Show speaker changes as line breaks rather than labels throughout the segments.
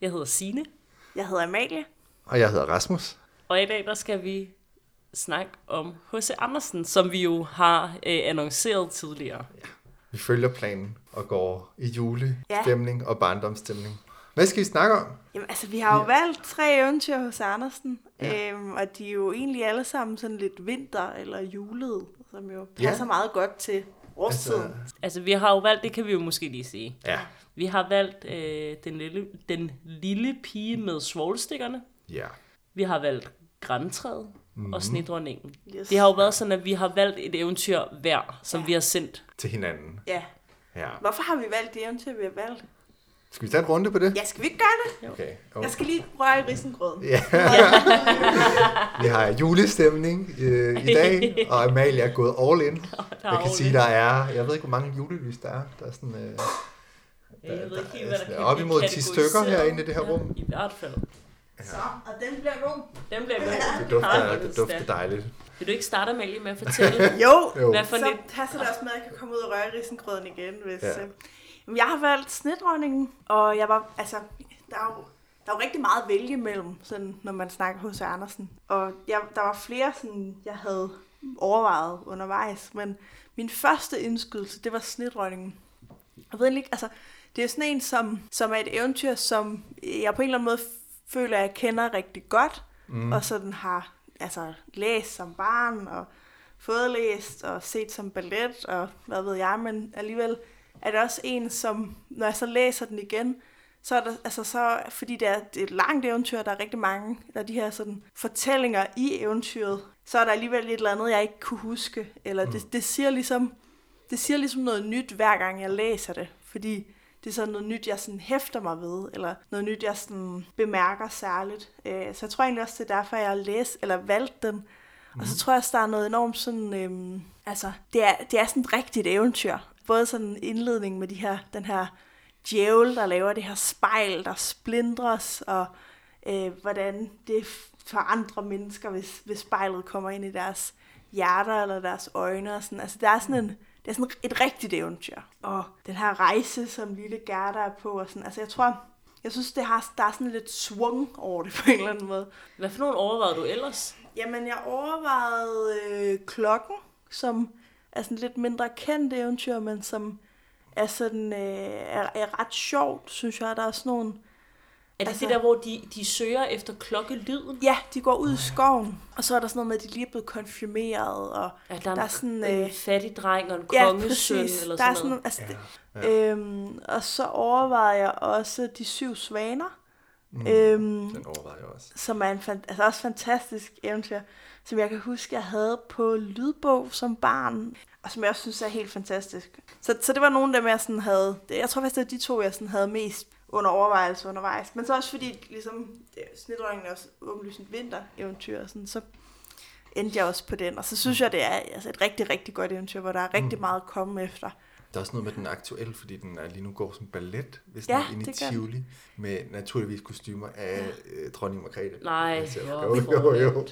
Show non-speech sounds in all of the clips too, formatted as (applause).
Jeg hedder Sine,
Jeg hedder Amalie.
Og jeg hedder Rasmus.
og i dag der skal vi snakke om H.C. Andersen, som vi jo har øh, annonceret tidligere.
Vi følger planen og går i julestemning og barndomsstemning. Hvad skal vi snakke om?
Jamen, altså, vi har jo valgt tre eventyr hos Andersen, ja. øhm, og de er jo egentlig alle sammen sådan lidt vinter- eller julet, som jo
Ja.
passer meget godt til årstiden.
Altså,
Altså, vi har jo valgt, det kan vi jo måske lige sige.
ja.
Vi har valgt øh, den, lille, den lille pige med svovlstikkerne.
Ja.
Vi har valgt Grantræet mm-hmm. og Snedronningen.
Yes.
Det har jo været sådan, at vi har valgt et eventyr hver, som ja. vi har sendt.
Til hinanden.
Ja.
Ja.
Hvorfor har vi valgt de eventyr, vi har valgt?
Skal vi tage en runde på det?
Ja, skal vi ikke gøre det?
Okay. Oh.
Jeg skal lige røre i risengrøden.
Ja. vi har julestemning øh, i dag, og Amalie er gået all in. Jeg kan sige, der er, jeg ved ikke, hvor mange julelys der er. Der er sådan, øh,
Jeg ved ikke helt,
der
hvad
er
der kan
op imod 10 stykker herinde i det her rum.
I hvert fald.
Så, og den bliver god.
Den bliver god.
Det dufter, det dufter dejligt.
Vil du ikke starte, Amalie, med at fortælle, (laughs)
Jo,
Jo.
hvad for
så
lidt...
passer det også med, at jeg kan komme ud og røre risengrøden igen, hvis...
Ja.
Jeg har valgt snedronningen, og jeg var, altså, der er jo, der er jo rigtig meget at vælge mellem, sådan, når man snakker hos Andersen. Og jeg, der var flere, sådan, jeg havde overvejet undervejs, men min første indskydelse, det var snedronningen. Jeg ved ikke, altså, det er sådan en, som, som er et eventyr, som jeg på en eller anden måde føler, at jeg kender rigtig godt, mm. og sådan har altså, læst som barn, og fået læst og set som ballet, og hvad ved jeg, men alligevel er det også en, som, når jeg så læser den igen, så er der, altså så, fordi det er, det er et langt eventyr, der er rigtig mange, der er de her sådan fortællinger i eventyret, så er der alligevel et eller andet, jeg ikke kunne huske, eller mm. det, det siger ligesom, det siger ligesom noget nyt, hver gang jeg læser det, fordi det er sådan noget nyt, jeg sådan hæfter mig ved, eller noget nyt, jeg sådan bemærker særligt. Øh, Så jeg tror egentlig også, det er derfor, jeg har læst, eller valgt den. Og så tror jeg også, der er noget enormt sådan, øhm, altså, det er, det er sådan et rigtigt eventyr. Både sådan en indledning med de her, den her djævel, der laver det her spejl, der splindres, og øh, hvordan det forandrer mennesker, hvis, hvis spejlet kommer ind i deres hjerter eller deres øjne. Og sådan. Altså, der er sådan en, det er sådan et rigtigt eventyr. Og den her rejse, som lille Gerda er på, og sådan, altså jeg tror, jeg synes, det har, der er sådan lidt svung over det på en eller anden måde.
Hvad for nogle overvejede du ellers?
Jamen, jeg overvejede øh, klokken, som er sådan lidt mindre kendt eventyr, men som er sådan, øh, er, er ret sjovt, synes jeg. Der er sådan nogle,
Er det
Altså-
det der, hvor de, de søger efter klokkelyden?
ja, de går ud i skoven, og så er der sådan noget med, at de lige er blevet konfirmeret, og
Ja, der er,
Der er
en,
sådan,
en
øh,
fattig dreng og en
ja,
kongesøn
præcis.
eller
der er
sådan noget.
altså,
Ja.
det, øhm, og så overvejede jeg også De Syv Svaner,
Mm.
øhm,
Den overvejer jeg også.
som er en fan, altså også fantastisk eventyr, som jeg kan huske, jeg havde på lydbog som barn, og som jeg også synes er helt fantastisk. Så, så det var nogle af dem, jeg sådan havde, jeg tror faktisk, det var de to, jeg sådan havde mest under overvejelse undervejs. Men så også fordi, ligesom, Snedronningen er også åbenlyst et vinter-eventyr, og sådan, så endte jeg også på den. Og så synes jeg, det er altså, et rigtig, rigtig godt eventyr, hvor der er rigtig
Mm.
meget at komme efter.
Der er også noget med den aktuelle, fordi den er lige nu går som ballet, hvis
Ja,
den er inde i
det gør den.
Tivoli, med naturligvis kostymer af øh, dronning Margrethe.
Nej,
Altså,
hvor
jo, jo, jo.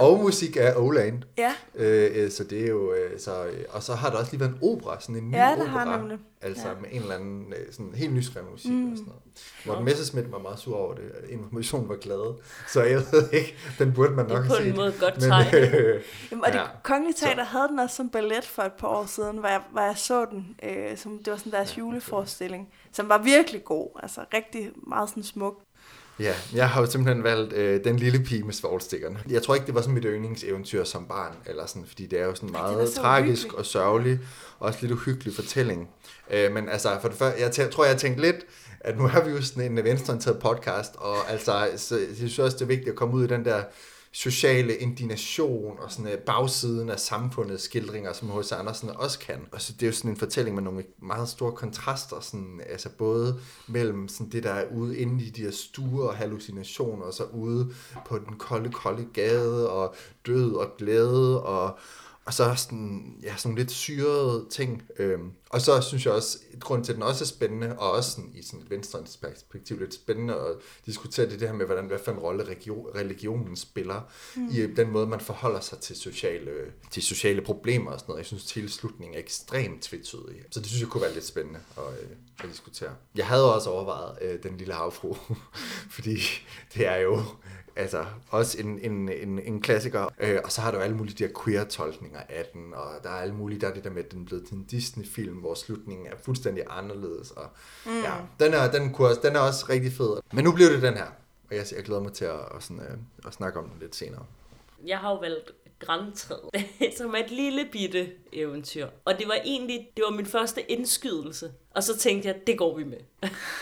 Og-
Og musik af Oland.
Ja,
Øh, øh, så det er jo, øh, så, og så har der også lige været en opera, sådan en ny
ja det
opera.
har nemlig.
Altså
Ja.
med en eller anden sådan helt nyskrevet musik
Mm.
og sådan noget. Morten Messerschmidt var meget sur over det. Informationen var glad. Så jeg (laughs) ved ikke, den burde man
Det
nok
er på en måde godt
Men, øh, (laughs)
Jamen, og det
Ja,
kongelige
så-
teater havde den også som ballet for et par år siden, hvor jeg, hvor jeg så den. Øh, som, det var sådan deres
Ja,
juleforestilling, som var virkelig god. Altså rigtig meget sådan smuk.
Ja, jeg har jo simpelthen valgt øh, Den lille pige med svovlstikkerne. Jeg tror ikke, det var sådan mit yndlingseventyr som barn, eller sådan, fordi det er jo sådan meget
så
tragisk
uhyggelig.
og sørgelig, og også lidt uhyggelig fortælling. Øh, men altså, for det første, jeg tæ- tror, jeg har tænkt lidt, at nu har vi jo sådan en venstreorienteret podcast, og altså, så, jeg synes også, det er vigtigt at komme ud i den der sociale indignation og sådan øh, bagsiden af samfundets skildringer, som H.C. Andersen også kan. Og så det er jo sådan en fortælling med nogle meget store kontraster, sådan, altså både mellem sådan det, der er ude inde i de her stuer og hallucinationer, og så ude på den kolde, kolde gade, og død og glæde, og og så sådan, ja, sådan lidt syrede ting. Øhm, og så synes jeg også, et grund til, at den også er spændende, og også sådan, i sådan et venstrens perspektiv lidt spændende at diskutere det, det her med, hvordan, hvad for en rolle religion, religionen spiller mm. i den måde, man forholder sig til sociale, til sociale problemer og sådan noget. Jeg synes, tilslutningen er ekstremt tvetydig. Så det synes jeg kunne være lidt spændende at, øh, at diskutere. Jeg havde også overvejet øh, den lille havfru, (laughs) fordi det er jo altså også en, en, en, en klassiker. Øh, og så har du alle mulige de her queer-tolkninger af den, og der er alle mulige, der er det der med, at den er blevet til en Disney-film, hvor slutningen er fuldstændig anderledes. Og, mm. ja, den er, den, også, den er også rigtig fed. Men nu bliver det den her, og jeg, jeg glæder mig til at, at, sådan, øh, at snakke om den lidt senere.
Jeg har jo valgt Grantræet, (laughs) som er et lille bitte eventyr. Og det var egentlig, det var min første indskydelse. Og så tænkte jeg, det går vi med.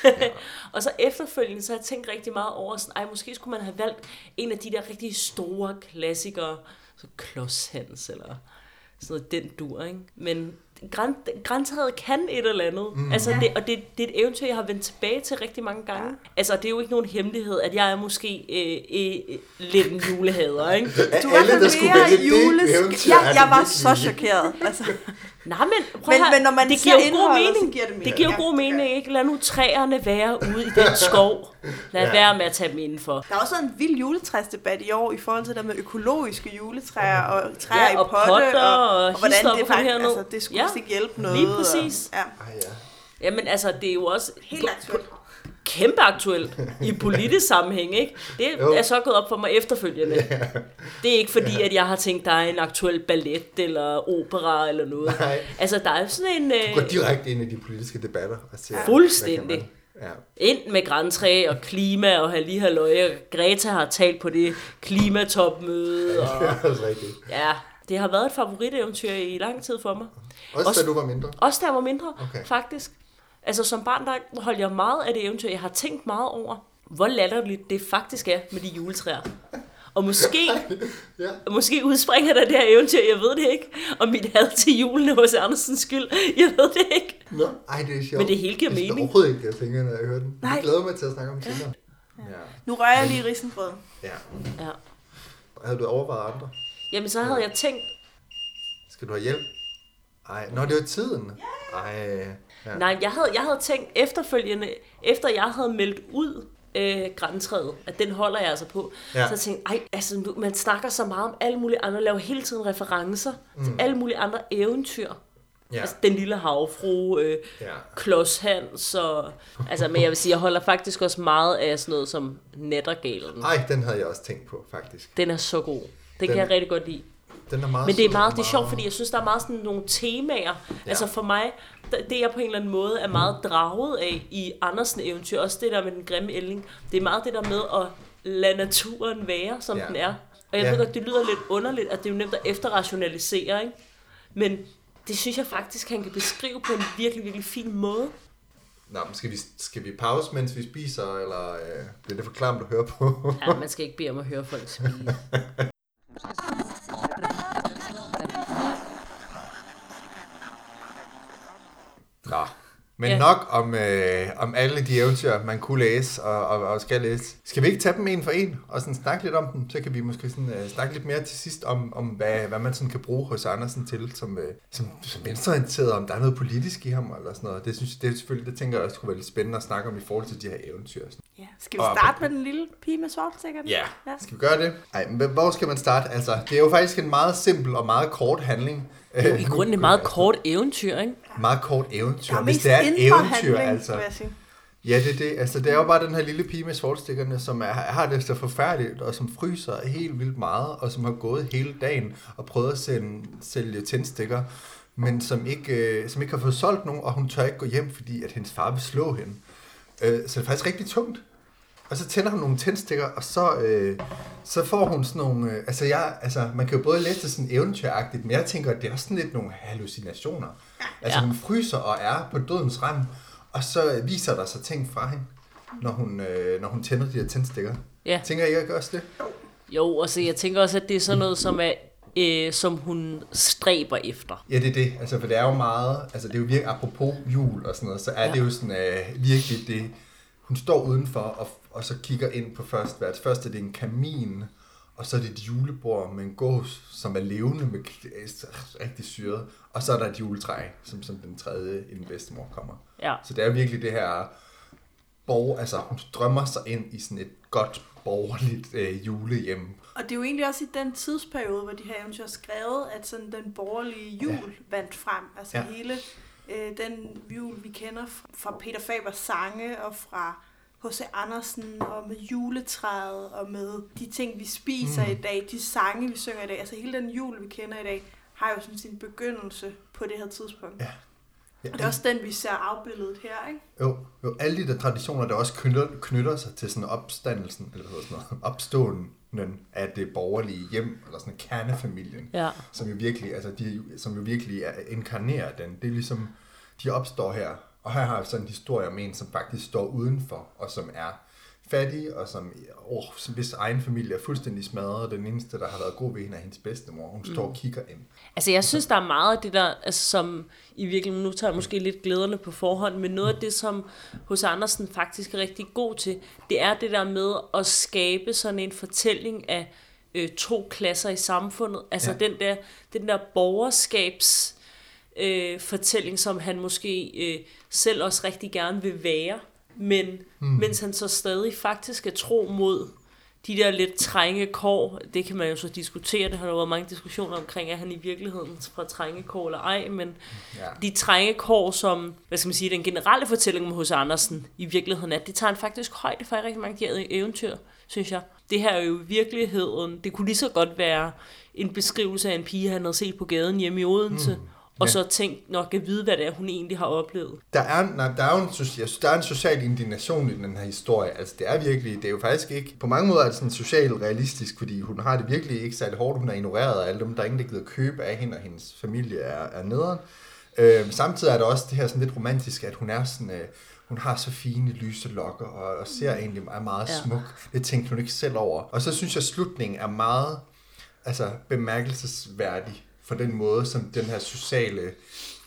Ja. (laughs) og så efterfølgende, så har jeg tænkt rigtig meget over, sådan, ej, måske skulle man have valgt en af de der rigtig store klassikere, så Klodshans eller sådan noget, den dur, ikke? Men Græntræet kan et eller andet. Mm. Altså, det, og det, det er et eventyr, jeg har vendt tilbage til rigtig mange gange. Ja. Altså, det er jo ikke nogen hemmelighed, at jeg er måske øh, øh, lidt en julehader, ikke? (laughs)
Du var Alle, der skulle vælge jules... det eventyr, jeg, jeg var så chokeret. Altså. (laughs)
Nej, men, prøv men, men når man det giver jo god mening. Giver det, mening. det giver jo god mening, ikke? Lad nu træerne være ude i den (laughs) skov. Lad ja. være med at tage dem indenfor.
Der er også en vild juletræsdebat i år i forhold til det med økologiske juletræer og træer ja, og i potte. Og, og, og hvordan det faktisk, altså, det skulle ja. ikke hjælpe noget.
Lige præcis.
Og, ja.
Ah, ja.
Jamen altså, det er jo også...
Helt aktuelt
kæmpe aktuelt i (laughs) politisk sammenhæng, ikke? Det jo. er så gået op for mig efterfølgende. Yeah. Det er ikke fordi, yeah. at jeg har tænkt, der er en aktuel ballet eller opera eller noget. Nej. Altså, der er sådan en...
Du går øh, direkte ind i de politiske debatter. Og
siger, fuldstændig. Ja. Ind med græntræ og klima og have lige halløj. Greta har talt på det klimatopmøde. Og,
ja, det er rigtigt.
Ja, det har været et favoriteventyr i lang tid for mig.
Også, også da du var mindre?
Også da jeg var mindre, okay. faktisk. Altså som barn, der holdt jeg meget af det eventyr. Jeg har tænkt meget over, hvor latterligt det faktisk er med de juletræer. Og måske, (laughs) ja. måske udspringer der det her eventyr, jeg ved det ikke. Og mit had til julen hos Andersens skyld, jeg ved det ikke.
Nå, ej, det er sjovt.
Men det hele giver mening.
Det er overhovedet ikke, jeg tænker, når jeg hører den. Nej. Jeg glæder mig til at snakke om det senere.
Ja. Ja. Nu rører jeg lige risengrøden.
Ja.
ja.
Havde du overvejet andre?
Jamen, så havde jeg tænkt...
Skal du have hjælp? Ej, når det var tiden. Ej,
Ja. Nej, jeg havde, jeg havde tænkt efterfølgende, efter jeg havde meldt ud øh, græntræet, at den holder jeg altså på. Ja. Så jeg tænkte, ej, altså, man snakker så meget om alle mulige andre, laver hele tiden referencer mm. til alle mulige andre eventyr. Ja. Altså den lille havfru, øh, ja. Klodshans og... Altså, men jeg vil sige, jeg holder faktisk også meget af sådan noget som Nettergalen.
Ej, den havde jeg også tænkt på, faktisk.
Den er så god. Den, den kan jeg rigtig godt lide.
Den er meget
Men det er meget, det er sjovt, fordi jeg synes, der er meget sådan nogle temaer. Ja. Altså for mig, det jeg på en eller anden måde er meget draget af i Andersen eventyr, også det der med den grimme ælling, det er meget det der med at lade naturen være, som ja. den er. Og jeg ja. ved godt, det lyder lidt underligt, at det er jo nemt at efterrationalisere, ikke? Men det synes jeg faktisk, han kan beskrive på en virkelig, virkelig fin måde.
Nå, men skal vi, skal vi pause, mens vi spiser, eller øh, bliver det for klamt at høre på?
ja, man skal ikke bede om at høre folk spise. (laughs)
Nå, men ja. nok om, øh, om alle de eventyr, man kunne læse og, og, og skal læse. Skal vi ikke tage dem en for en og sådan snakke lidt om dem? Så kan vi måske sådan, øh, snakke lidt mere til sidst om, om hvad, hvad man sådan kan bruge hos Andersen til som, øh, som, som venstreorienteret, om der er noget politisk i ham eller sådan noget. Det synes det er selvfølgelig, det tænker jeg også kunne være lidt spændende at snakke om i forhold til de her eventyr.
Ja. Skal vi starte med den lille pige med svartsikkerne?
Ja. ja, skal vi gøre det? Ej, men hvor skal man starte? Altså, det er jo faktisk en meget simpel og meget kort handling.
Det er jo i grunden et meget kort eventyr, ikke?
Meget kort eventyr. Hvis det er et eventyr, handling, altså. Ja, det er det. Altså, det er jo bare den her lille pige med svartstikkerne, som er, har det så forfærdeligt, og som fryser helt vildt meget, og som har gået hele dagen og prøvet at sende, sælge tændstikker, men som ikke, øh, som ikke har fået solgt nogen, og hun tør ikke gå hjem, fordi at hendes far vil slå hende. Øh, så det er faktisk rigtig tungt. Og så tænder hun nogle tændstikker, og så, øh, så får hun sådan nogle... Øh, altså, jeg, altså, man kan jo både læse det sådan eventyragtigt, men jeg tænker, at det er også sådan lidt nogle hallucinationer. Altså, ja. hun fryser og er på dødens rem, og så viser der sig ting fra hende, når hun, øh, når hun tænder de her tændstikker. Ja. Tænker I ikke også det?
Jo, altså jeg tænker også, at det er sådan noget, som er øh, som hun stræber efter.
Ja, det er det. Altså, for det er jo meget, altså det er jo virkelig, apropos jul og sådan noget, så er ja. det jo sådan øh, virkelig det, hun står udenfor og, og så kigger ind på først hvert. Først er det en kamin, og så er det et julebord med en gås, som er levende med rigtig syret, og så er der et juletræ, som, som den tredje, inden bedstemor kommer.
Ja.
Så det er virkelig det her borg, altså hun drømmer sig ind i sådan et godt borgerligt øh, julehjem.
Og det er jo egentlig også i den tidsperiode, hvor de her eventyr skrevet, at sådan den borgerlige jul ja. vandt frem. Altså ja. hele øh, den jul, vi kender fra Peter Fabers sange og fra H.C. Andersen og med juletræet og med de ting, vi spiser mm. i dag, de sange, vi synger i dag. Altså hele den jul, vi kender i dag, har jo sådan sin begyndelse på det her tidspunkt.
Ja.
Ja, og det er også den, vi ser afbildet her, ikke?
Jo, jo alle de der traditioner, der også knytter, knytter sig til sådan opstandelsen, eller hvad sådan noget, opståen af det borgerlige hjem, eller sådan kernefamilien,
ja.
som jo virkelig, altså de, som jo virkelig er, inkarnerer den. Det er ligesom, de opstår her, og her har jeg sådan en historie om en, som faktisk står udenfor, og som er fattig, og som, oh, som hvis egen familie er fuldstændig smadret, den eneste, der har været god ved hende, er hendes bedstemor. Hun står mm. og kigger ind.
Altså, jeg synes, der er meget af det der, altså, som i virkeligheden, nu tager jeg måske lidt glæderne på forhånd, men noget af det, som hos Andersen faktisk er rigtig god til, det er det der med at skabe sådan en fortælling af øh, to klasser i samfundet. Altså, ja. den, der, den der borgerskabs øh, fortælling, som han måske øh, selv også rigtig gerne vil være men mm. mens han så stadig faktisk er tro mod de der lidt trænge kår, det kan man jo så diskutere, det har der været mange diskussioner omkring, er han i virkeligheden fra trænge kår eller ej, men ja. de trænge kår, som, hvad skal man sige, den generelle fortælling med hos Andersen i virkeligheden er, det tager han faktisk højde for i rigtig mange de eventyr, synes jeg. Det her er jo i virkeligheden, det kunne lige så godt være en beskrivelse af en pige, han havde set på gaden hjemme i Odense, mm og ja. så tænkt nok at vide, hvad det er, hun egentlig har oplevet.
Der er, nej, der er jo en, synes, der er en social indignation i den her historie. Altså, det er virkelig, det er jo faktisk ikke, på mange måder er det sådan socialt realistisk, fordi hun har det virkelig ikke særlig hårdt. Hun er ignoreret af alle dem, der er ingen, der gider købe af hende, og hendes familie er, er nederen. Øh, samtidig er der også det her sådan lidt romantiske, at hun er sådan, øh, hun har så fine lyse lokker, og, og ser egentlig er meget ja. smuk. Det tænkte hun ikke selv over. Og så synes jeg, at slutningen er meget altså, bemærkelsesværdig for den måde, som den her sociale,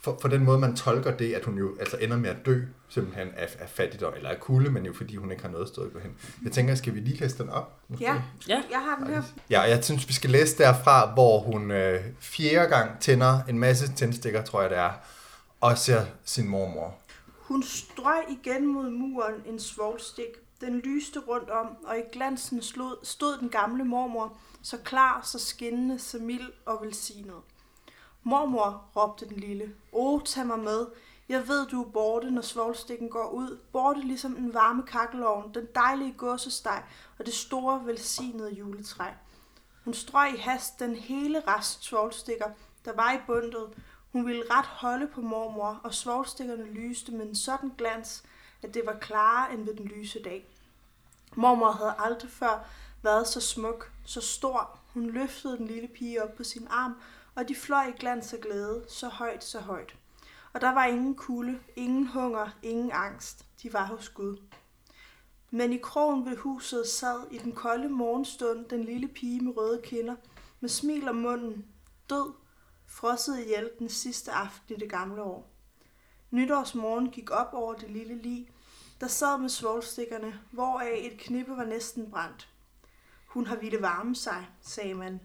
for, for den måde, man tolker det, at hun jo altså ender med at dø, simpelthen af, af fattigdom, eller af kulde, men jo fordi hun ikke har noget sted at gå hen. Jeg tænker, skal vi lige læse den op?
Ja, ja, jeg har den her.
Ja, jeg synes, vi skal læse derfra, hvor hun øh, fjerde gang tænder en masse tændstikker, tror jeg det er, og ser sin mormor.
Hun strøg igen mod muren en svovlstik. Den lyste rundt om, og i glansen stod, stod den gamle mormor, så klar, så skinnende, så mild og velsignet. Mormor, råbte den lille, åh, tag mig med. Jeg ved, du er borte, når svovlstikken går ud. Borte ligesom en varme kakkelovn, den dejlige gåsesteg og det store, velsignede juletræ. Hun strøg i hast den hele rest svovlstikker, der var i bundet. Hun ville ret holde på mormor, og svovlstikkerne lyste med en sådan glans, at det var klarere end ved den lyse dag. Mormor havde aldrig før været så smuk, så stor. Hun løftede den lille pige op på sin arm, og de fløj i glans og glæde, så højt, så højt. Og der var ingen kulde, ingen hunger, ingen angst. De var hos Gud. Men i krogen ved huset sad i den kolde morgenstund den lille pige med røde kinder, med smil om munden, død, frosset ihjel den sidste aften i det gamle år. Nytårsmorgen gik op over det lille lig, der sad med svovlstikkerne, hvoraf et knippe var næsten brændt. Hun har ville varme sig, sagde man.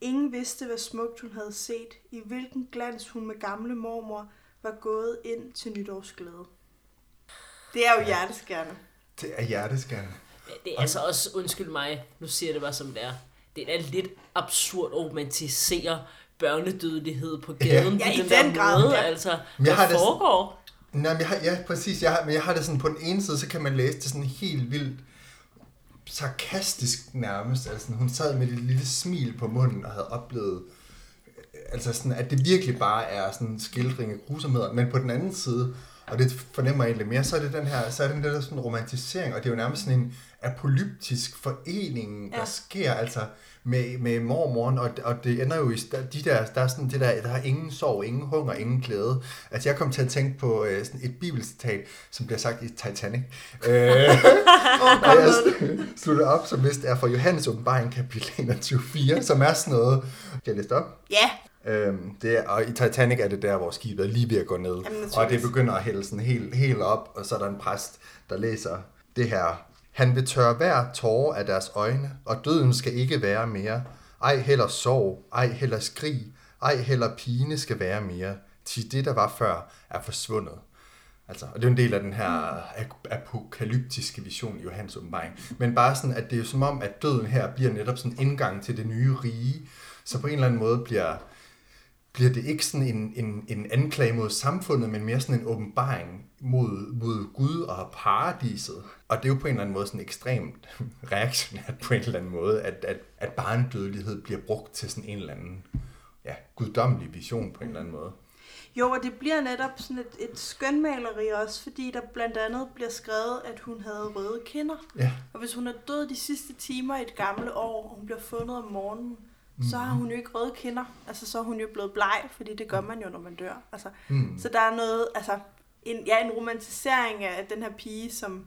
Ingen vidste, hvad smukt hun havde set, i hvilken glans hun med gamle mormor var gået ind til nytårsglæde. Det er jo hjerteskærende.
Det er hjerteskærende.
Det er altså også, undskyld mig, nu siger jeg det bare som det er. Det er lidt absurd at romantisere børnedødelighed på gaden
ja, ja, i den, den grad. Måde,
ja. altså, hvad har foregår?
Det, nej, men jeg har, ja, præcis. Jeg har, men jeg har det sådan, på den ene side, så kan man læse det sådan helt vildt sarkastisk nærmest. Altså, hun sad med et lille smil på munden og havde oplevet, altså sådan, at det virkelig bare er sådan en skildring af grusomheder. Men på den anden side, Og det fornemmer jeg egentlig mere, så er det den her, så er det den der sådan romantisering, og det er jo nærmest sådan en apolyptisk forening, der
Ja.
sker altså med, med mormoren, og, og det ender jo i, de der, der er sådan det der, der er ingen sorg, ingen hunger, ingen glæde. Altså jeg kom til at tænke på øh, sådan et bibelcitat, som bliver sagt i Titanic. Øh, (laughs) og jeg slutter op, som vist er fra Johannes åbenbaring kapitel 21.4, som er sådan noget, kan jeg læse det op?
Ja,
Øhm, det er, og i Titanic er det der, hvor skibet er lige ved at gå ned.
Jamen,
og det begynder at hælde sådan helt, helt op, og så er der en præst, der læser det her. Han vil tørre hver tårer af deres øjne, og døden skal ikke være mere. Ej heller sorg, ej heller skrig, ej heller pine skal være mere. Til det, der var før, er forsvundet. Altså, og det er en del af den her apokalyptiske vision i Johannes åbenbaring. Men bare sådan, at det er jo som om, at døden her bliver netop sådan indgang til det nye rige. Så på en eller anden måde bliver, bliver det ikke sådan en, en, en anklage mod samfundet, men mere sådan en åbenbaring mod, mod Gud og paradiset. Og det er jo på en eller anden måde sådan ekstremt (laughs) reaktionært på en eller anden måde, at, at, at barnedødelighed bliver brugt til sådan en eller anden ja, guddommelig vision på en eller anden måde.
Jo, og det bliver netop sådan et, et skønmaleri også, fordi der blandt andet bliver skrevet, at hun havde røde kinder.
Ja,
Og hvis hun er død de sidste timer i et gamle år, og hun bliver fundet om morgenen, så har hun jo ikke røde kinder. Altså, så er hun jo blevet bleg, fordi det gør man jo, når man dør. Altså,
mm.
Så der er noget, altså, en, ja, en romantisering af den her pige, som,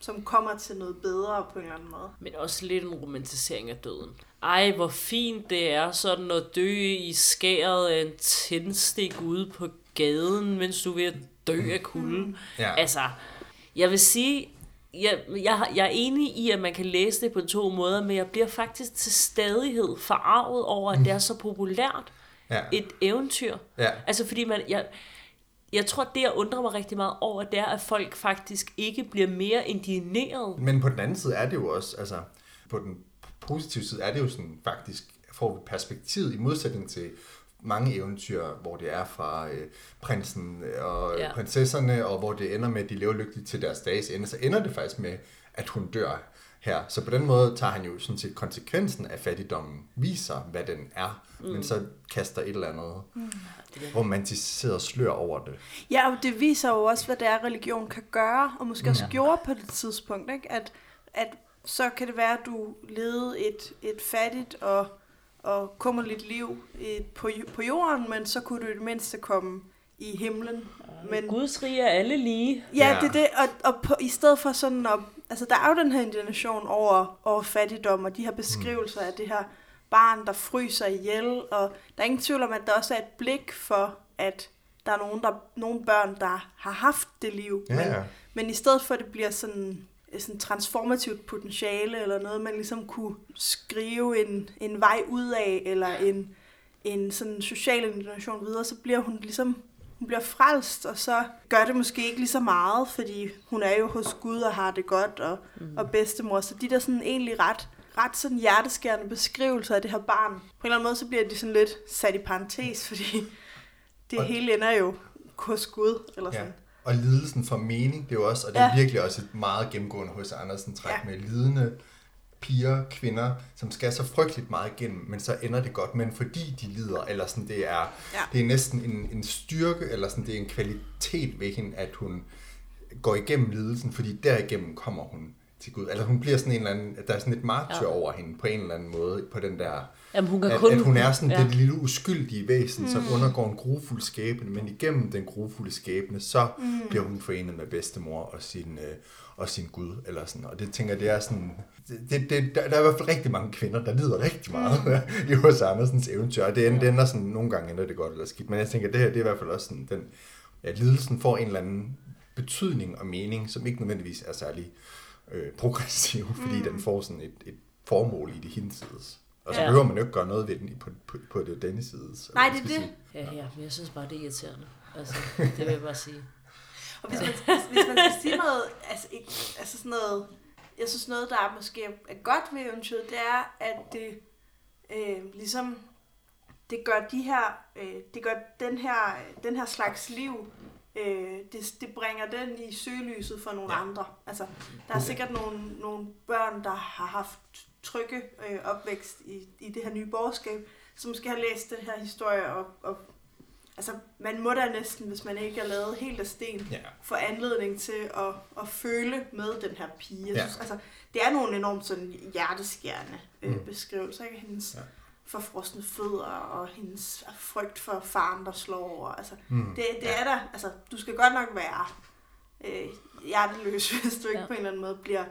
som kommer til noget bedre på en eller anden måde.
Men også lidt en romantisering af døden. Ej, hvor fint det er sådan at dø i skæret af en tændstik ude på gaden, mens du er ved at dø af kulden.
ja.
Altså, jeg vil sige, jeg, jeg, jeg er enig i, at man kan læse det på to måder, men jeg bliver faktisk til stadighed forarvet over, at det er så populært
ja.
et eventyr.
ja.
Altså fordi man, jeg, jeg tror, det jeg undrer mig rigtig meget over, det er, at folk faktisk ikke bliver mere indigneret.
Men på den anden side er det jo også, altså på den positive side er det jo sådan faktisk, får vi perspektivet i modsætning til mange eventyr, hvor det er fra øh, prinsen og
Ja.
ja. prinsesserne, og hvor det ender med, at de lever lykkeligt til deres dages ende, så ender det faktisk med, at hun dør her. Så på den måde tager han jo sådan set konsekvensen af fattigdommen, viser, hvad den er, mm. men så kaster et eller andet mm. romantiseret slør over det.
Ja, og det viser jo også, hvad det er, religion kan gøre, og måske også
Ja.
gjorde på det tidspunkt, ikke? At, at så kan det være, at du levede et, et fattigt og, og kummerligt liv i, på, på jorden, men så kunne du i det mindste komme i himlen. Men,
Guds rige er alle lige.
ja,
Ja.
det er det, og, og på, i stedet for sådan at, altså der er jo den her indignation over, over fattigdom, og de her beskrivelser af det her barn, der fryser ihjel, og der er ingen tvivl om, at der også er et blik for, at der er nogen, der, nogle børn, der har haft det liv,
Ja,
men,
ja.
men i stedet for, at det bliver sådan sådan transformativt potentiale, eller noget, man ligesom kunne skrive en, en vej ud af, eller en, en sådan social indignation videre, så bliver hun ligesom hun bliver frelst, og så gør det måske ikke lige så meget, fordi hun er jo hos Gud og har det godt, og, mm. og bedstemor. Så de der sådan egentlig ret, ret sådan hjerteskærende beskrivelser af det her barn, på en eller anden måde, så bliver de sådan lidt sat i parentes, fordi det
Og-
hele ender jo hos Gud, eller
Ja. Og lidelsen for mening, det er jo også, og det er
Ja.
virkelig også et meget gennemgående hos Andersen træk
Ja.
med lidende piger, kvinder, som skal så frygteligt meget igennem, men så ender det godt, men fordi de lider, eller sådan, det er,
Ja.
det er næsten en, en styrke, eller sådan, det er en kvalitet ved hende, at hun går igennem lidelsen, fordi derigennem kommer hun til Gud. Altså hun bliver sådan en eller anden, der er sådan et martyr
ja.
over hende, på en eller anden måde, på den der
Jamen, hun kan
at,
kun...
at hun er sådan
ja.
ja. det lille uskyldige væsen, som undergår en grufuld skæbne, men igennem den grufulde skæbne, så mm. bliver hun forenet med bedstemor og sin, øh, og sin Gud. Eller sådan. Og det tænker jeg, det er sådan... Det, det, der, der er i hvert fald rigtig mange kvinder, der lider rigtig meget mm. (laughs) i H.C. Andersens eventyr. Og det, ender, det ender sådan, nogle gange ender det godt eller skidt. Men jeg tænker, det her det er i hvert fald også sådan, den, ja, lidelsen får en eller anden betydning og mening, som ikke nødvendigvis er særlig øh, progressiv, fordi den får sådan et, et formål i det hinsides. Og så
Ja.
ja. behøver man jo ikke gøre noget ved den på, på, på det denne side.
Nej, det er det.
sige.
Ja, ja, men jeg synes bare, det er irriterende. Altså, (laughs) det vil jeg bare sige.
Og hvis man, hvis man skal sige noget, altså, ikke, altså sådan noget, jeg synes noget, der er måske er godt ved eventyret, det er, at det øh, ligesom, det gør de her, øh, det gør den her, den her slags liv, øh, det, det bringer den i søgelyset for nogle ja.
Ja.
andre. Altså, der er sikkert nogle, nogle børn, der har haft trygge øh, opvækst i, i det her nye borgerskab, som måske har læst den her historie og, og altså, man må da næsten, hvis man ikke er lavet helt af sten,
Ja.
få anledning til at, at føle med den her pige. Jeg
Ja.
synes, altså, det er nogle enormt sådan hjerteskærende øh,
Mm.
beskrivelser, ikke? Hendes
Ja.
ja. forfrosne fødder og hendes frygt for faren, der slår. Og, altså,
Mm.
det, det er der, altså, du skal godt nok være øh, hjerteløs, (laughs) hvis du ikke
Ja.
ja. på en eller anden måde bliver,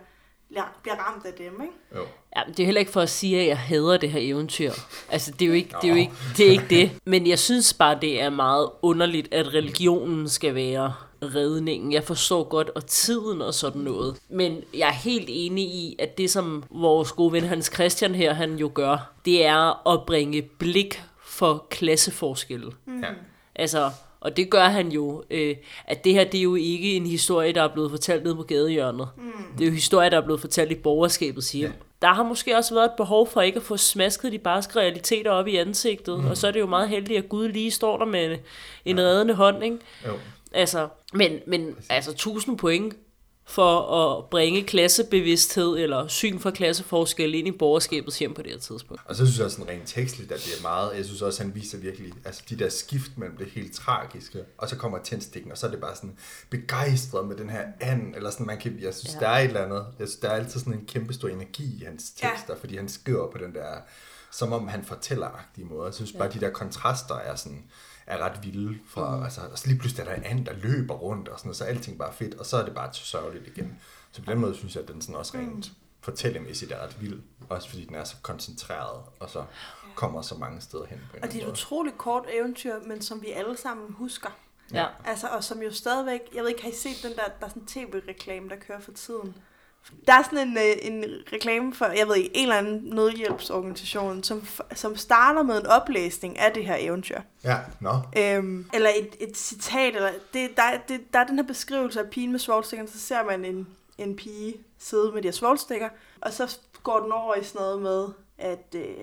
bliver, bliver ramt af dem, ikke?
Jo.
Ja, men det er heller ikke for at sige, at jeg hader det her eventyr. Altså, det er jo ikke det. Er jo ikke, det, er ikke det. Men jeg synes bare, det er meget underligt, at religionen skal være redningen. Jeg forstår godt, og tiden og sådan noget. Men jeg er helt enig i, at det, som vores gode ven Hans Christian her, han jo gør, det er at bringe blik for klasseforskelle.
Ja.
Altså, og det gør han jo, øh, at det her, det er jo ikke en historie, der er blevet fortalt nede på gadehjørnet. Mm. Det er jo historie, der er blevet fortalt i borgerskabets hjem.
Ja.
Ja. Der har måske også været et behov for ikke at få smasket de barske realiteter op i ansigtet, mm. og så er det jo meget heldigt, at Gud lige står der med en, en reddende hånd, ikke?
Jo.
Altså, men, men altså, tusind point for at bringe klassebevidsthed eller syn for klasseforskel ind i borgerskabets hjem på det her tidspunkt.
Og så synes jeg også sådan rent tekstligt, at det er meget, jeg synes også, at han viser virkelig, altså de der skift mellem det helt tragiske, og så kommer tændstikken, og så er det bare sådan begejstret med den her and, eller sådan, man kan, jeg synes,
Ja.
ja. der er et eller andet, jeg synes, der er altid sådan en kæmpe stor energi i hans
Ja.
tekster, ja. fordi han skriver på den der, som om han fortæller-agtige måde. Jeg synes bare, de der kontraster er sådan, er ret vilde. Fra, mm. altså, og så lige pludselig er der en and, der løber rundt, og sådan noget, så er alting bare fedt, og så er det bare sørgeligt igen. Så på den måde synes jeg, at den sådan også rent fortællemæssigt er ret vild. Også fordi den er så koncentreret, og så kommer så mange steder hen på en
Og det er et utroligt kort eventyr, men som vi alle sammen husker.
Ja.
Altså, og som jo stadigvæk, jeg ved ikke, har I set den der, der er sådan en tv-reklame, der kører for tiden? Der er sådan en, øh, en reklame for, jeg ved ikke, en eller anden nødhjælpsorganisation, som, som starter med en oplæsning af det her eventyr.
Ja, nå.
Øhm, eller et, et citat, eller det, der, det, der er den her beskrivelse af pigen med svovlstikkerne, så ser man en, en pige sidde med de her svovlstikker, og så går den over i sådan noget med, at, øh,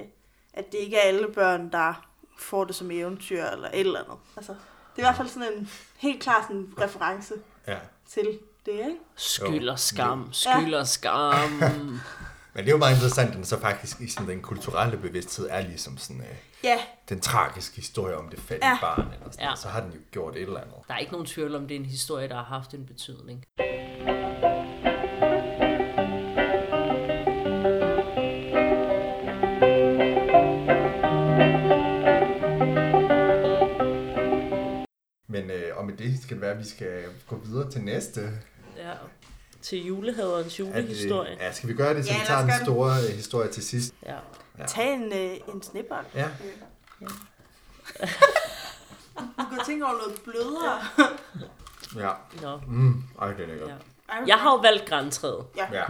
at det ikke er alle børn, der får det som eventyr, eller et eller andet. Altså, det er i hvert fald sådan en helt klar sådan reference
Ja.
til det, ikke?
Skyld og skam, skyld og skam. (laughs)
Men det er jo meget interessant, at den så faktisk i sådan den kulturelle bevidsthed er ligesom sådan øh,
Ja,
den tragiske historie om det fattige
Ja.
barn. Eller sådan.
Ja.
Så har den jo gjort et eller andet.
Der er ikke nogen tvivl om, det er en historie, der har haft en betydning.
Men øh, og med det skal det være, at vi skal gå videre til næste.
Ja. Til julehaderens
Er
julehistorie.
Ja, skal vi gøre det, så
Ja,
vi tager den
gøre det.
store øh, historie til sidst?
Ja.
Ja.
tag en, øh, en snibbold.
Ja.
Du kan tænke over noget blødere.
Ja.
Nå.
Mm. Ej, det er godt.
Ja.
Ja.
Jeg har jo valgt græntræet.
Ja.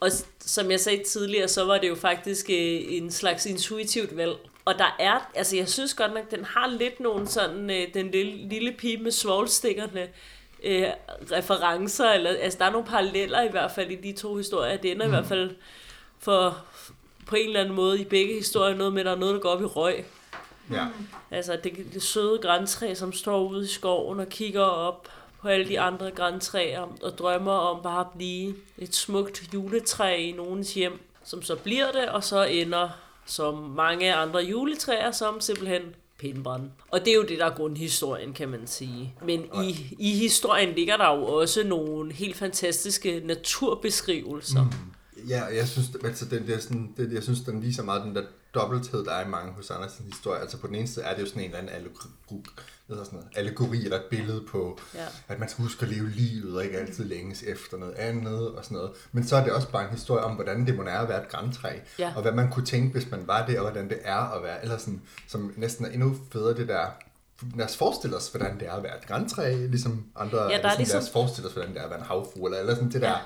Og s- som jeg sagde tidligere, så var det jo faktisk øh, en slags intuitivt valg. Og der er, altså jeg synes godt nok, den har lidt nogle sådan, øh, den lille, lille pige med svovlstikkerne, øh, referencer, eller, altså der er nogle paralleller i hvert fald i de to historier. Det ender mm. i hvert fald for, på en eller anden måde i begge historier noget med, at der er noget, der går op i røg.
Ja.
Altså det, det søde græntræ, som står ude i skoven og kigger op på alle de andre græntræer og drømmer om bare at blive et smukt juletræ i nogens hjem, som så bliver det, og så ender som mange andre juletræer, som simpelthen pindebrænde. Og det er jo det, der er grundhistorien, kan man sige. Men i, i historien ligger der jo også nogle helt fantastiske naturbeskrivelser. Mm.
Ja, jeg synes, altså, den, der, sådan, det, jeg synes, den viser meget den der dobbelthed, der er i mange hos Andersens historie. Altså på den ene side er det jo sådan en eller anden allegori, hedder sådan noget, allegori eller et billede på,
Ja.
at man skal huske at leve livet og ikke altid længes efter noget andet og sådan noget. Men så er det også bare en historie om, hvordan det må er at være et græntræ.
Ja.
Og hvad man kunne tænke, hvis man var det, og hvordan det er at være, eller sådan, som næsten er endnu federe det der, lad os forestille os, hvordan det er at være et græntræ, ligesom andre,
der er
sådan,
ligesom-
lad os forestille os, hvordan det er at være en havfru, eller, eller sådan det der,
Ja.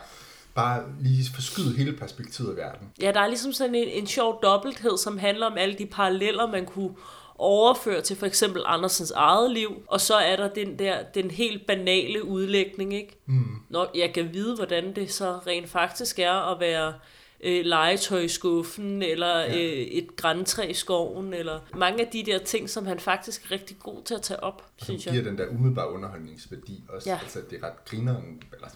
Bare lige forskyde hele perspektivet af verden.
Ja, der er ligesom sådan en, en sjov dobbelthed, som handler om alle de paralleller, man kunne overføre til for eksempel Andersens eget liv, og så er der den der den helt banale udlægning, ikke? Mm. Når jeg kan vide, hvordan det så rent faktisk er at være øh, legetøj i skuffen, eller
Ja.
øh, et græntræ i skoven, eller mange af de der ting, som han faktisk er rigtig god til at tage op,
som
synes
giver
jeg.
den der umiddelbare underholdningsværdi også.
Ja.
Altså, det er ret grineren, eller,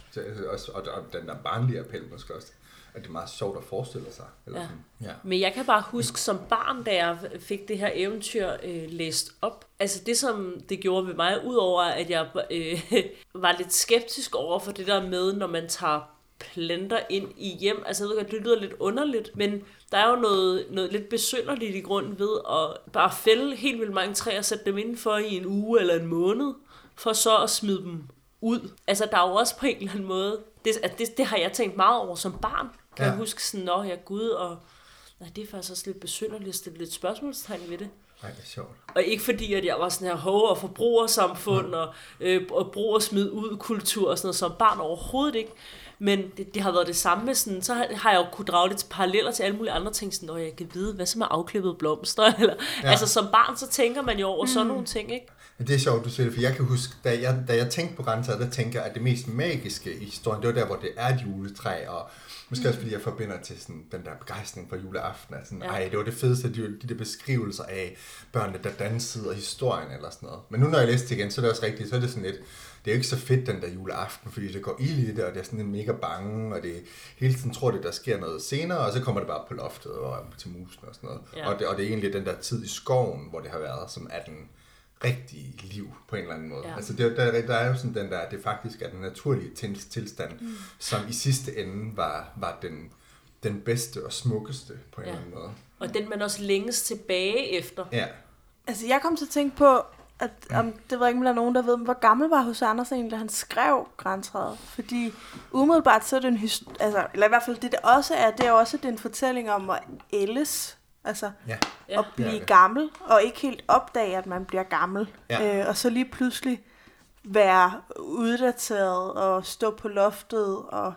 også, og, og den der barnlige appel måske også. at det er meget sjovt at forestille sig. Eller
Ja.
Sådan. Ja.
Men jeg kan bare huske som barn, da jeg fik det her eventyr øh, læst op. Altså det, som det gjorde ved mig, udover at jeg øh, (laughs) var lidt skeptisk over for det der med, når man tager planter ind i hjem. Altså jeg ved godt, det lyder lidt underligt, men der er jo noget, noget lidt besynderligt i grunden ved at bare fælde helt vildt mange træer og sætte dem indenfor i en uge eller en måned, for så at smide dem ud. Altså der er jo også på en eller anden måde, det, at det, det har jeg tænkt meget over som barn. Kan
Ja.
jeg huske sådan, nå jeg Gud, og nej, det er faktisk også lidt besynderligt at stille lidt spørgsmålstegn ved det.
Ej, det er sjovt.
Og ikke fordi, at jeg var sådan her hov- og forbrugersamfund og, øh, og brug og smid ud kultur og sådan noget som barn overhovedet ikke. Men det, det har været det samme med sådan, så har, har jeg jo kunne drage lidt paralleller til alle mulige andre ting, sådan, når jeg kan vide, hvad som er afklippet blomster, (laughs) eller, ja. Altså som barn, så tænker man jo over sådan nogle ting, ikke?
Men det er sjovt, du siger det, for jeg kan huske, da jeg, da jeg tænkte på grænser, der tænker jeg, at det mest magiske i historien, det var der, hvor det er et juletræ, og måske også fordi jeg forbinder til sådan, den der begejstring for juleaften, at sådan,
ja.
ej, det var det fedeste, de, de der beskrivelser af børnene, der dansede, og historien eller sådan noget. Men nu når jeg læste det igen, så er det også rigtigt, så er det sådan lidt, det er jo ikke så fedt den der juleaften, fordi det går ild i det, og det er sådan en mega bange, og det hele tiden tror det, der sker noget senere, og så kommer det bare på loftet og til musen og sådan noget.
Ja.
Og, det, og det er egentlig den der tid i skoven, hvor det har været, som er den rigtige liv på en eller anden måde.
Ja.
Altså det, der, der er jo sådan den der, at det faktisk er den naturlige til- tilstand, mm. som i sidste ende var, var den, den bedste og smukkeste på en
Ja.
eller anden måde.
Og den man også længes tilbage efter.
Ja,
Altså, jeg kom til at tænke på, at om, det ved jeg ikke, om der er nogen, der ved, men hvor gammel var Hos Andersen egentlig, da han skrev Grænsrædet? Fordi umiddelbart så er det en his- altså, eller i hvert fald det, det også er, det er også det er en fortælling om at ældes, altså
ja,
Ja.
at blive
det.
gammel, og ikke helt opdage, at man bliver gammel.
Ja.
Øh, og så lige pludselig være uddateret og stå på loftet og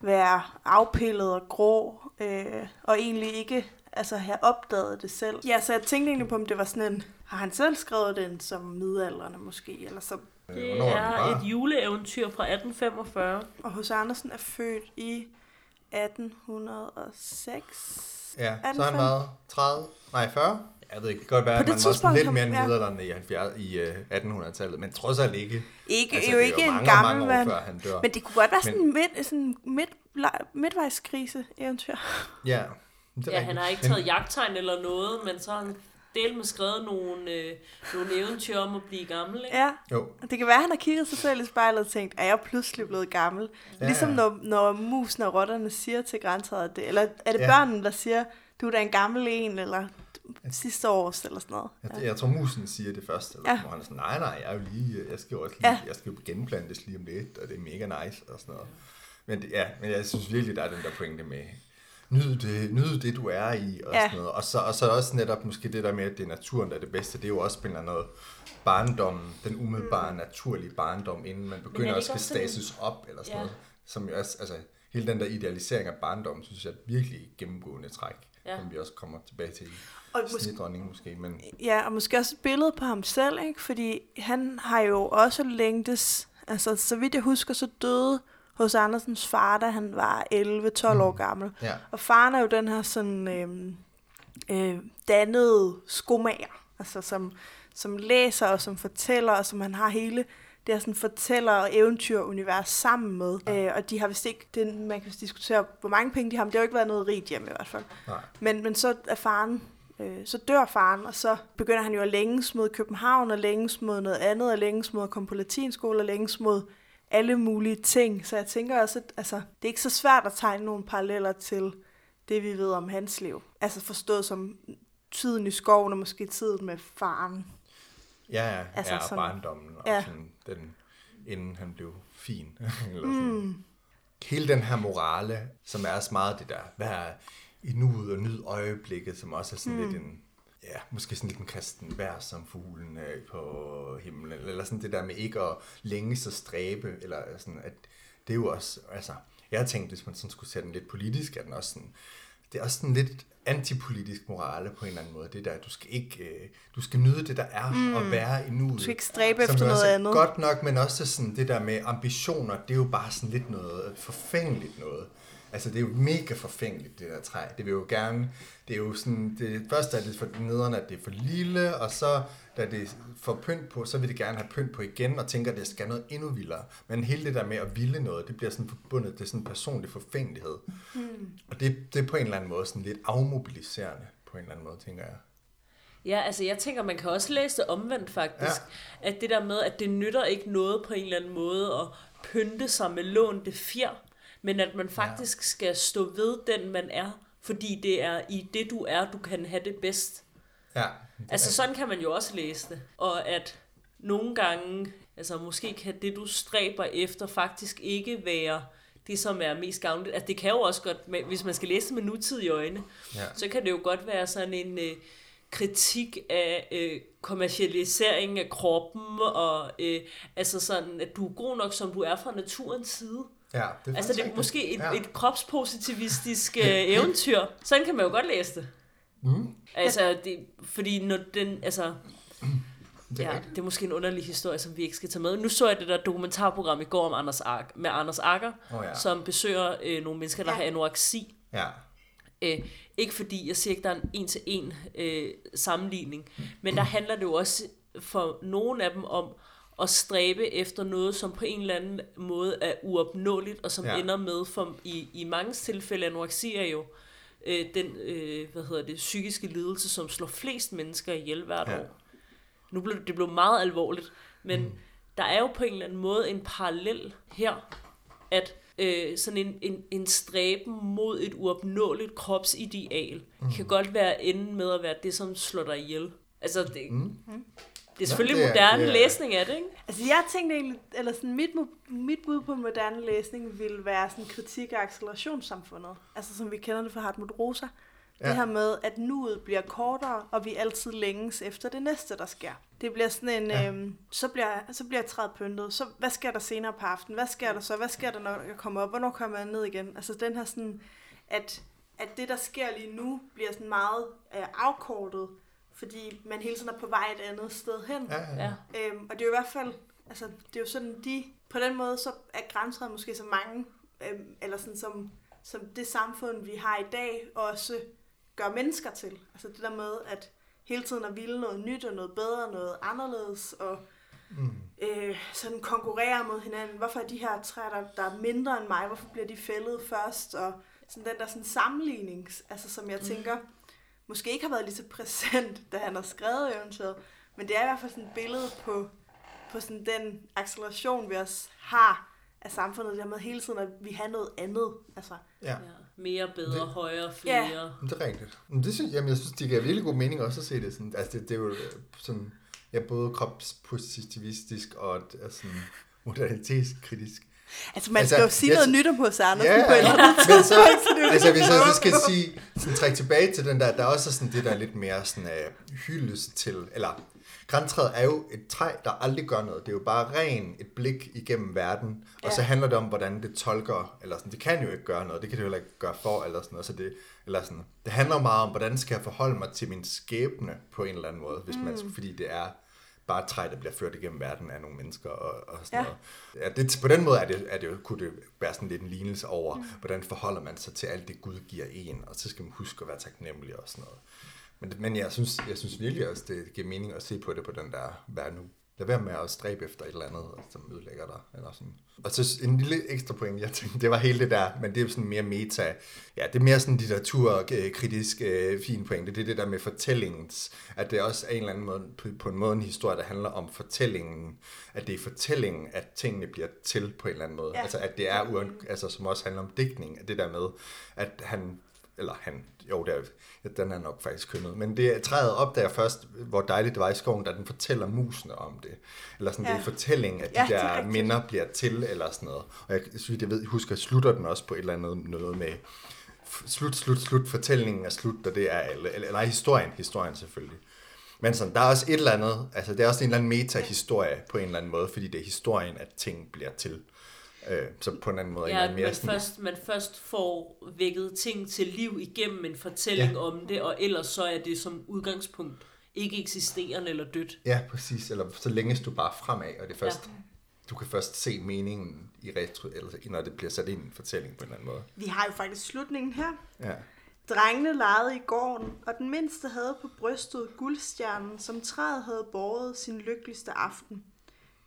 være afpillet og grå, øh, og egentlig ikke altså, have opdaget det selv. Ja, så jeg tænkte egentlig på, om det var sådan en... Har han selv skrevet den som midaldrende måske? Eller som,
Øh,
Det er et juleeventyr fra 1845.
og hos Andersen er født i 1806.
Ja,
Er den
så er han været 30, nej 40. Jeg ved ikke, det kan godt være, at man var sådan lidt mere end
ja.
middelalderen i, 70 i øh, 1800-tallet, men trods alt ikke.
Ikke,
Altså,
jo
det er
ikke
jo
en
mange,
gammel
mange år
mand.
før han dør.
Men det kunne godt være sådan en midt, sådan midt, midtvejskrise eventyr.
Ja, det er
Ja, han
rigtigt.
har ikke
Men-
taget jagttegn eller noget, men så har han del med skrevet nogle, øh, nogle eventyr om at blive gammel, ikke?
Ja,
Jo,
det kan være, at han har kigget sig selv i spejlet og tænkt, er jeg pludselig blevet gammel?
Ja,
Ligesom
ja.
når, når musen og rotterne siger til grænseret det. Eller er det
Ja.
børnene, der siger, du er da en gammel en, eller sidste års, eller sådan noget.
Jeg, jeg tror, musen siger det først, eller
Ja.
ja. hvor han er sådan, nej, nej, jeg er jo lige, jeg skal jo også lige,
Ja.
ja. jeg skal jo genplantes lige om lidt, og det er mega nice, og sådan noget. Men, det, ja, men jeg synes virkelig, der er den der pointe med, nyd det, nyd det du er i, og
Ja.
sådan noget. Og så, og så også netop måske det der med, at det er naturen, der er det bedste, det er jo også på en eller anden måde barndommen, den umiddelbare, naturlige barndom, inden man
er
begynder at skal stasis op, eller sådan
Ja.
noget. Som jo også, altså, hele den der idealisering af barndommen, synes jeg er et virkelig gennemgående træk,
Ja.
som vi også kommer tilbage til
Og
snedronningen måske, men
ja, og måske også et billede på ham selv, ikke? Fordi han har jo også længtes, altså så vidt jeg husker, så døde hos Andersens far, da han var 11-12 år gammel.
ja.
Og faren er jo den her sådan øhm, øh, dannede skomager, altså som, som læser og som fortæller, og som han har hele det her sådan fortæller- og eventyrunivers sammen med. Øh, og de har vist ikke, det, man kan diskutere, hvor mange penge de har, men det har jo ikke været noget rigt hjem i hvert fald.
Nej.
Men, men så er faren, øh, så dør faren, og så begynder han jo at længes mod København, og længes mod noget andet, og længes mod at komme på latinskole, og længes mod alle mulige ting. Så jeg tænker også, at altså, det er ikke så svært at tegne nogle paralleller til det, vi ved om hans liv. Altså forstået som tiden i skoven, og måske tiden med faren.
Ja, ja,
Altså
ja
sådan-
barndommen og
ja.
sådan den, inden han blev fin. (laughs) eller sådan. Mm. Hele den her morale, som er også meget det der, hvad er i nuet og nyd øjeblikket, som også er sådan mm. lidt en, ja, måske sådan lidt en kristen vær som fuglen øh, på himlen, eller sådan det der med ikke at længes og stræbe, eller sådan, at det er jo også, altså, jeg har tænkt, hvis man sådan skulle sætte den lidt politisk, er den også sådan, det er også sådan lidt antipolitisk morale på en eller anden måde. Det der, du skal ikke, øh, du skal nyde det, der er, mm. og være i nuet.
Du skal ikke stræbe efter noget andet.
Godt nok, men også sådan det der med ambitioner, det er jo bare sådan lidt noget forfængeligt noget. Altså, det er jo mega forfængeligt, det der træ. Det vil jo gerne, det er jo sådan, det første er det for nederen, at det er for lille, og så da det får pynt på, så vil det gerne have pynt på igen, og tænker, at det skal noget endnu vildere. Men hele det der med at ville noget, det bliver sådan forbundet til sådan en personlig forfængelighed. Mm. Og det, det er på en eller anden måde sådan lidt afmobiliserende, på en eller anden måde, tænker jeg.
Ja, altså jeg tænker, man kan også læse det omvendt faktisk. Ja. At det der med, at det nytter ikke noget på en eller anden måde at pynte sig med lånte fjer, men at man faktisk ja. skal stå ved den, man er, fordi det er i det, du er, du kan have det bedst.
Ja.
Altså sådan kan man jo også læse det. Og at nogle gange, altså måske kan det, du stræber efter, faktisk ikke være det, som er mest gavnligt. Altså det kan jo også godt, hvis man skal læse det med nutidige øjne, ja. så kan det jo godt være sådan en øh, kritik af øh, kommercialisering af kroppen, og øh, altså sådan, at du er god nok, som du er fra naturens side.
Ja,
det er altså det er måske et, ja. et kropspositivistisk øh, (laughs) eventyr. Sådan kan man jo godt læse det. Mm. Altså, det, fordi når den, altså, det er, ja, det er måske en underlig historie, som vi ikke skal tage med. Nu så jeg det der dokumentarprogram i går om Anders Akker, med Anders Akker, oh, ja. som besøger øh, nogle mennesker, der ja. har anoreksi.
Ja.
Øh, ikke fordi jeg siger ikke, der er en en-til-en øh, sammenligning, men der handler det jo også for nogle af dem om at stræbe efter noget, som på en eller anden måde er uopnåeligt, og som ja. ender med, for i, i mange tilfælde, anoreksi er jo øh, den øh, hvad hedder det, psykiske lidelse, som slår flest mennesker ihjel hvert ja. år. Nu blev det blev meget alvorligt, men mm. der er jo på en eller anden måde en parallel her, at øh, sådan en, en, en stræben mod et uopnåeligt kropsideal mm. kan godt være enden med at være det, som slår dig ihjel. Altså, det, mm. Det er selvfølgelig ja, det er, moderne det er, læsning af det, ikke?
Altså, jeg tænkte egentlig, eller sådan, mit, mit bud på moderne læsning ville være sådan kritik af accelerationssamfundet. Altså, som vi kender det fra Hartmut Rosa. Ja. Det her med, at nuet bliver kortere, og vi altid længes efter det næste, der sker. Det bliver sådan en, ja. øhm, så, bliver, så bliver jeg træet pyntet. Så hvad sker der senere på aftenen? Hvad sker der så? Hvad sker der, når jeg kommer op? Hvornår kommer jeg ned igen? Altså den her sådan, at, at det, der sker lige nu, bliver sådan meget øh, afkortet, fordi man hele tiden er på vej et andet sted hen.
Ja, ja, ja.
Øhm, og det er jo i hvert fald, altså det er jo sådan, de, på den måde, så er grænser måske så mange, øhm, eller sådan som, som det samfund, vi har i dag, også gør mennesker til. Altså det der med, at hele tiden at ville noget nyt og noget bedre, noget anderledes, og mm. øh, sådan konkurrere mod hinanden. Hvorfor er de her træer, der, der er mindre end mig, hvorfor bliver de fældet først? Og sådan den der sådan sammenligning, altså som jeg mm. Måske ikke har været lige så præsent, da han har skrevet eventyret, men det er i hvert fald sådan et billede på, på sådan den acceleration, vi også har af samfundet, der med hele tiden, at vi har noget andet. Altså,
ja. ja.
Mere, bedre, det, højere, flere. Ja.
Det er rigtigt. Men det synes, jamen, jeg synes, det giver virkelig god mening også at se det sådan. Altså, det, det er jo øh, sådan, ja, både kropspositivistisk og sådan (laughs) modernitetskritisk.
Altså, man altså, skal jo sige noget nyt om hos Andersen
ja, på en eller anden men så, altså, hvis jeg så skal sige, sådan, trække tilbage til den der, der er også sådan det der lidt mere sådan, uh, hyldest til, eller Græntræet er jo et træ, der aldrig gør noget. Det er jo bare ren et blik igennem verden. Og ja. så handler det om, hvordan det tolker, eller sådan, det kan jo ikke gøre noget, det kan det jo heller ikke gøre for, eller sådan noget. Så det, eller sådan, det handler meget om, hvordan skal jeg forholde mig til min skæbne på en eller anden måde, hvis mm. man, fordi det er bare et træ, der bliver ført igennem verden af nogle mennesker og, og sådan ja. noget. Ja, det, på den måde er det, er det, kunne det være sådan lidt en lignelse over, mm. hvordan forholder man sig til alt det, Gud giver en, og så skal man huske at være taknemmelig og sådan noget. Men, men jeg, synes, jeg synes virkelig også, det giver mening at se på det på den der, hvad nu? Lad være med at stræbe efter et eller andet, som ødelægger dig. Eller sådan. Og så en lille ekstra point, jeg tænkte, det var hele det der, men det er sådan mere meta. Ja, det er mere sådan litteraturkritisk øh, fin point. Det er det der med fortællingens, at det også er en eller anden måde, på, på en måde en historie, der handler om fortællingen. At det er fortællingen, at tingene bliver til på en eller anden måde. Ja. Altså at det er, uden, altså, som også handler om digtning. At det der med, at han eller han, jo, det er, den er nok faktisk kønnet, men det træet opdager først, hvor dejligt det var i skoven, da den fortæller musene om det. Eller sådan, ja. det er fortælling, at de ja, der minder bliver til, eller sådan noget. Og jeg synes, jeg ved, husker, slutter den også på et eller andet noget med, slut, slut, slut, fortællingen er slut, og det er alle, eller nej, historien, historien selvfølgelig. Men sådan, der er også et eller andet, altså det er også en eller anden meta-historie på en eller anden måde, fordi det er historien, at ting bliver til. Øh, så på en anden måde.
Ja, mere man, sådan, først, man først får vækket ting til liv igennem en fortælling ja. om det, og ellers så er det som udgangspunkt ikke eksisterende eller dødt.
Ja, præcis. Eller så længes du bare fremad, og det først, ja. du kan først se meningen i retro, eller når det bliver sat ind i en fortælling på en eller anden måde.
Vi har jo faktisk slutningen her.
Ja.
Drengene legede i gården, og den mindste havde på brystet guldstjernen, som træet havde båret sin lykkeligste aften.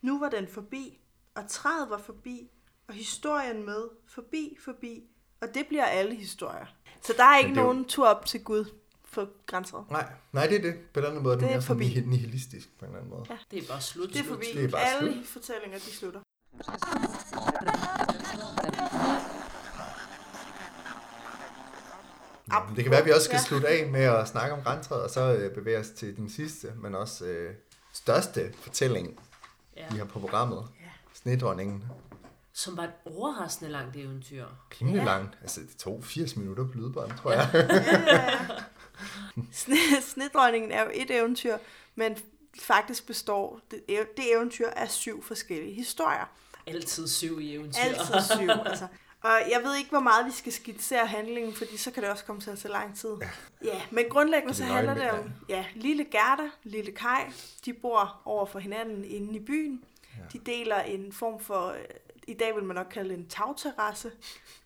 Nu var den forbi, og træet var forbi, og historien med, forbi, forbi, og det bliver alle historier. Så der er ikke
det er jo-
nogen tur op til Gud for grænser.
Nej, nej, det er det. På en eller anden måde er
Det er
mere sådan
forbi.
nihilistisk på en eller anden måde.
Ja.
Det er bare slut.
Det er forbi.
Det er bare
alle
slut.
fortællinger, de slutter.
Ja. Det kan være, at vi også skal
Ja.
slutte af med at snakke om græntræet, og så øh, bevæge os til den sidste, men også øh, største fortælling,
Ja.
vi har på programmet.
Ja.
Snedronningen.
Som var et overraskende langt eventyr.
Rimelig
Ja.
langt. Altså, det tog 80 minutter på lydbånd, tror jeg. (laughs)
Sne- Snedronningen er jo et eventyr, men faktisk består det, det eventyr af syv forskellige historier.
Altid syv i eventyr.
Altid syv. (laughs) altså. Og jeg ved ikke, hvor meget vi skal skitsere handlingen, fordi så kan det også komme til at tage lang tid. Ja, ja men grundlæggende så
er
handler det om, ja, lille Gerda, lille Kai, de bor over for hinanden inde i byen. De deler en form for, øh, i dag vil man nok kalde det en tagterrasse.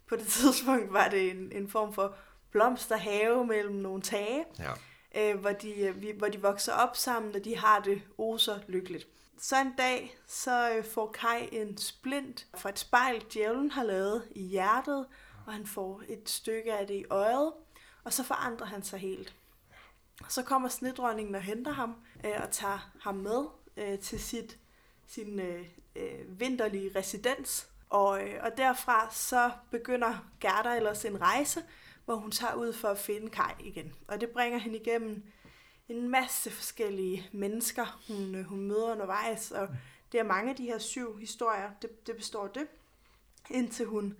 På det (laughs) tidspunkt var det en, en form for blomsterhave mellem nogle tage
Ja.
øh, hvor, de, øh, vi- hvor de vokser op sammen, og de har det oser lykkeligt. Så en dag, så øh, får Kai en splint fra et spejl, djævlen har lavet i hjertet, og han får et stykke af det i øjet, og så forandrer han sig helt. Så kommer snedronningen og henter ham, øh, og tager ham med øh, til sit, sin øh, øh, vinterlige residens. Og, øh, og derfra så begynder Gerda ellers en rejse, hvor hun tager ud for at finde Kai igen. Og det bringer hende igennem en masse forskellige mennesker, hun, øh, hun møder undervejs. Og det er mange af de her syv historier, det, det består det. Indtil hun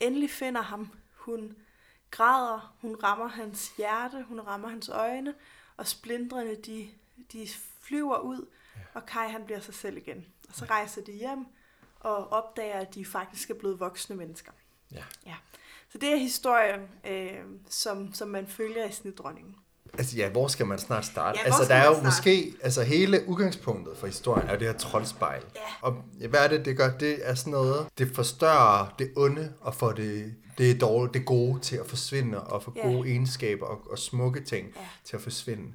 endelig finder ham. Hun græder, hun rammer hans hjerte, hun rammer hans øjne, og splindrene de, de flyver ud, og Kai han bliver sig selv igen. Og så rejser de hjem og opdager, at de faktisk er blevet voksne mennesker.
Ja.
ja. Så det er historien, øh, som, som man følger i Snedronningen.
Altså ja, hvor skal man snart starte?
Ja,
altså der er jo
starte?
måske, altså hele udgangspunktet for historien er jo det her troldspejl.
Ja.
Og hvad er det, det gør? Det er sådan noget, det forstørrer det onde og får det, det, dårlige, det gode til at forsvinde og få
Ja.
gode egenskaber og, og smukke ting
Ja.
til at forsvinde.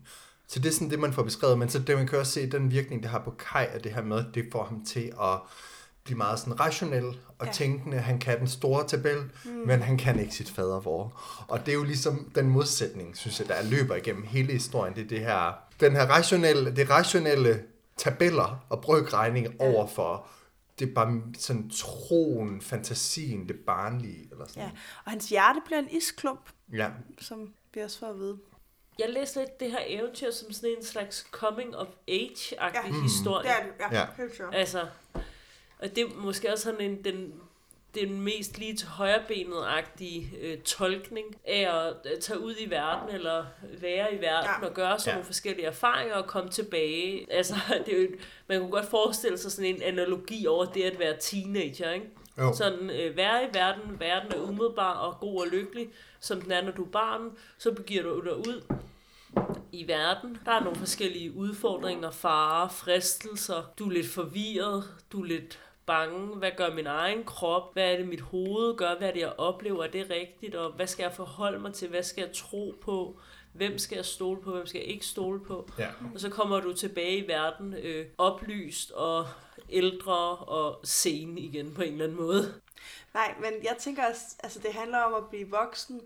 Så det er sådan det, man får beskrevet, men så det, man kan også se, den virkning, det har på Kai, er det her med, det får ham til at blive meget sådan rationel og
Ja.
tænkende. Han kan den store tabel, mm. men han kan ikke sit fadervor. Og det er jo ligesom den modsætning, synes jeg, der løber igennem hele historien. Det er det her, den her rationelle, det rationelle tabeller og brygregning ja. over for det er bare sådan troen, fantasien, det barnlige. Eller sådan.
Ja. Og hans hjerte bliver en isklump,
ja.
som vi også får at vide.
Jeg læste lidt det her eventyr som sådan en slags coming of age-agtig
Ja.
ja. historie.
Det er det, ja.
Ja.
Helt sure.
Altså, og det er måske også sådan en, den, den mest lige til højrebenet-agtige øh, tolkning af at øh, tage ud i verden, eller være i verden,
ja.
og gøre sådan
Ja.
nogle forskellige erfaringer, og komme tilbage. Altså, (laughs) det er jo, man kunne godt forestille sig sådan en analogi over det at være teenager, ikke?
Jo.
Sådan øh, være i verden, verden er umiddelbar og god og lykkelig, som den er, når du er barn, så begiver du dig ud i verden. Der er nogle forskellige udfordringer, farer, fristelser. Du er lidt forvirret, du er lidt bange. Hvad gør min egen krop? Hvad er det, mit hoved gør? Hvad er det, jeg oplever? Er det rigtigt? Og hvad skal jeg forholde mig til? Hvad skal jeg tro på? Hvem skal jeg stole på? Hvem skal jeg ikke stole på?
Ja.
Og så kommer du tilbage i verden øh, oplyst og ældre og sen igen på en eller anden måde.
Nej, men jeg tænker også, altså det handler om at blive voksen,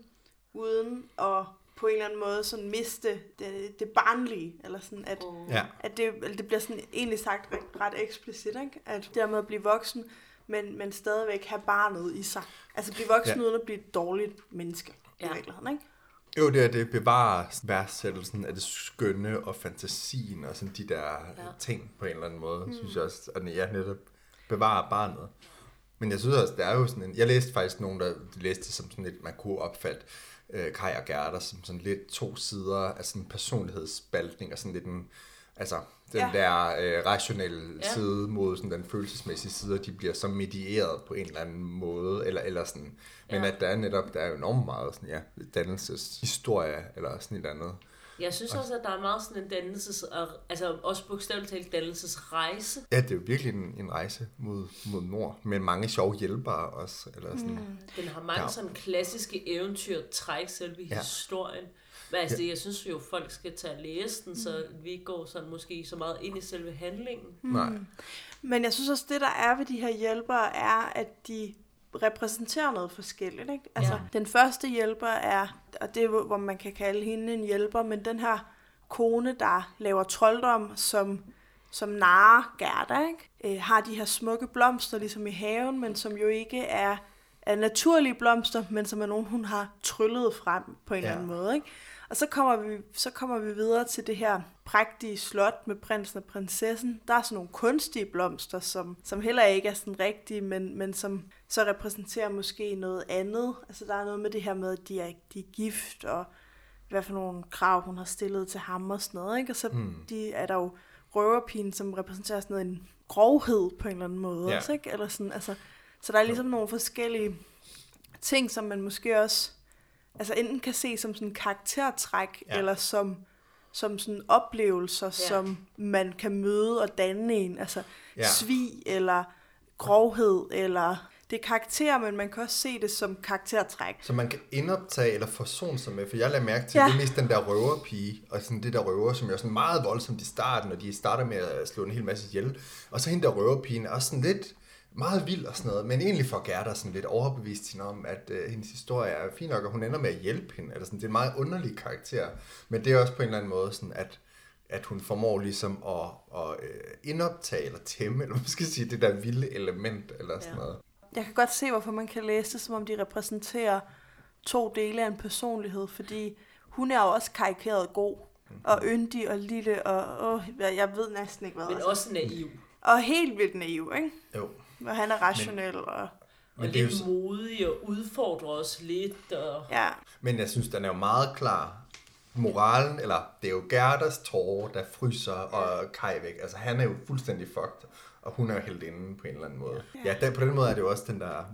uden at på en eller anden måde sådan miste det, det barnlige, eller sådan at,
Ja.
at det, eller det bliver sådan egentlig sagt ret, ret eksplicit, ikke? at det der med at blive voksen, men, men stadigvæk have barnet i sig. Altså blive voksen
Ja.
uden at blive et dårligt menneske ja.
Ja.
i virkeligheden, ikke?
Jo, det er det bevarer værdsættelsen af det skønne og fantasien og sådan de der ja. ting på en eller anden måde, mm. synes jeg også. Og ja, netop bevarer barnet. Men jeg synes også, der er jo sådan en... Jeg læste faktisk nogen, der læste som sådan lidt, man kunne opfatte øh, Kai og Gerda som sådan lidt to sider af sådan en personlighedsspaltning og sådan lidt en... Altså, den
Ja.
der øh, rationelle
Ja.
side mod sådan den følelsesmæssige side, de bliver så medieret på en eller anden måde, eller, eller sådan. Men
ja.
at der er netop, der er jo enormt meget sådan, ja, dannelseshistorie, eller sådan et eller andet.
Jeg synes også, at der er meget sådan en dannelses, altså også bogstaveligt talt dannelsesrejse.
Ja, det er jo virkelig en, en rejse mod, mod nord, med mange sjove hjælpere også. Eller sådan. Mm.
Den har mange ja. sådan klassiske eventyr træk selve ja. historien. Men altså, det, jeg synes jo, folk skal tage og læse den, så vi ikke går sådan måske så meget ind i selve handlingen.
Mm. Nej.
Men jeg synes også, det der er ved de her hjælpere, er, at de repræsenterer noget forskelligt. Ikke? Altså, ja. Den første hjælper er, og det er, hvor man kan kalde hende en hjælper, men den her kone, der laver trolddom, som, som narer Gerda, ikke? Øh, har de her smukke blomster, ligesom i haven, men som jo ikke er, er naturlige blomster, men som er nogen, hun har tryllet frem på en ja. eller anden måde. Ikke? Og så kommer, vi, så kommer vi videre til det her prægtige slot med prinsen og prinsessen. Der er sådan nogle kunstige blomster, som, som heller ikke er sådan rigtige, men, men som så repræsenterer måske noget andet. Altså der er noget med det her med, at de er, de er gift, og hvad for nogle krav hun har stillet til ham og sådan noget. Ikke? Og så mm. de, er der jo røverpigen, som repræsenterer sådan noget, en grovhed på en eller anden måde. Ja. Også, ikke? Eller sådan, altså, så der er ligesom nogle forskellige ting, som man måske også altså enten kan se som sådan karaktertræk, ja. eller som, som sådan oplevelser, ja. som man kan møde og danne en. Altså ja. svig, eller grovhed, eller det er karakter, men man kan også se det som karaktertræk.
Så man kan indoptage eller forsone sig med, for jeg lader mærke til, ja. det er mest den der røverpige, og sådan det der røver, som er sådan meget voldsomt i starten, og de starter med at slå en hel masse ihjel. Og så hende der røverpigen er også sådan lidt, meget vild og sådan noget, men egentlig får Gerda sådan lidt overbevist hende om, at øh, hendes historie er fin nok, og hun ender med at hjælpe hende. Eller sådan, det er en meget underlig karakter, men det er også på en eller anden måde sådan, at, at hun formår ligesom at, at øh, indoptage eller tæmme, eller hvad skal sige, det der vilde element eller sådan ja. noget.
Jeg kan godt se, hvorfor man kan læse det, som om de repræsenterer to dele af en personlighed, fordi hun er jo også karikeret god, og yndig og lille, og åh, jeg ved næsten ikke hvad.
Men også naiv.
Og helt vildt naiv, ikke?
Jo.
Og han er rationel men, og...
Men og lidt jo... modig og udfordrer os lidt. Og...
Ja.
Men jeg synes, den er jo meget klar. Moralen, eller det er jo Gerdas tårer, der fryser og Kai væk. Altså han er jo fuldstændig fucked og hun er jo helt inde på en eller anden måde. Ja, ja der, på den måde er det jo også den der,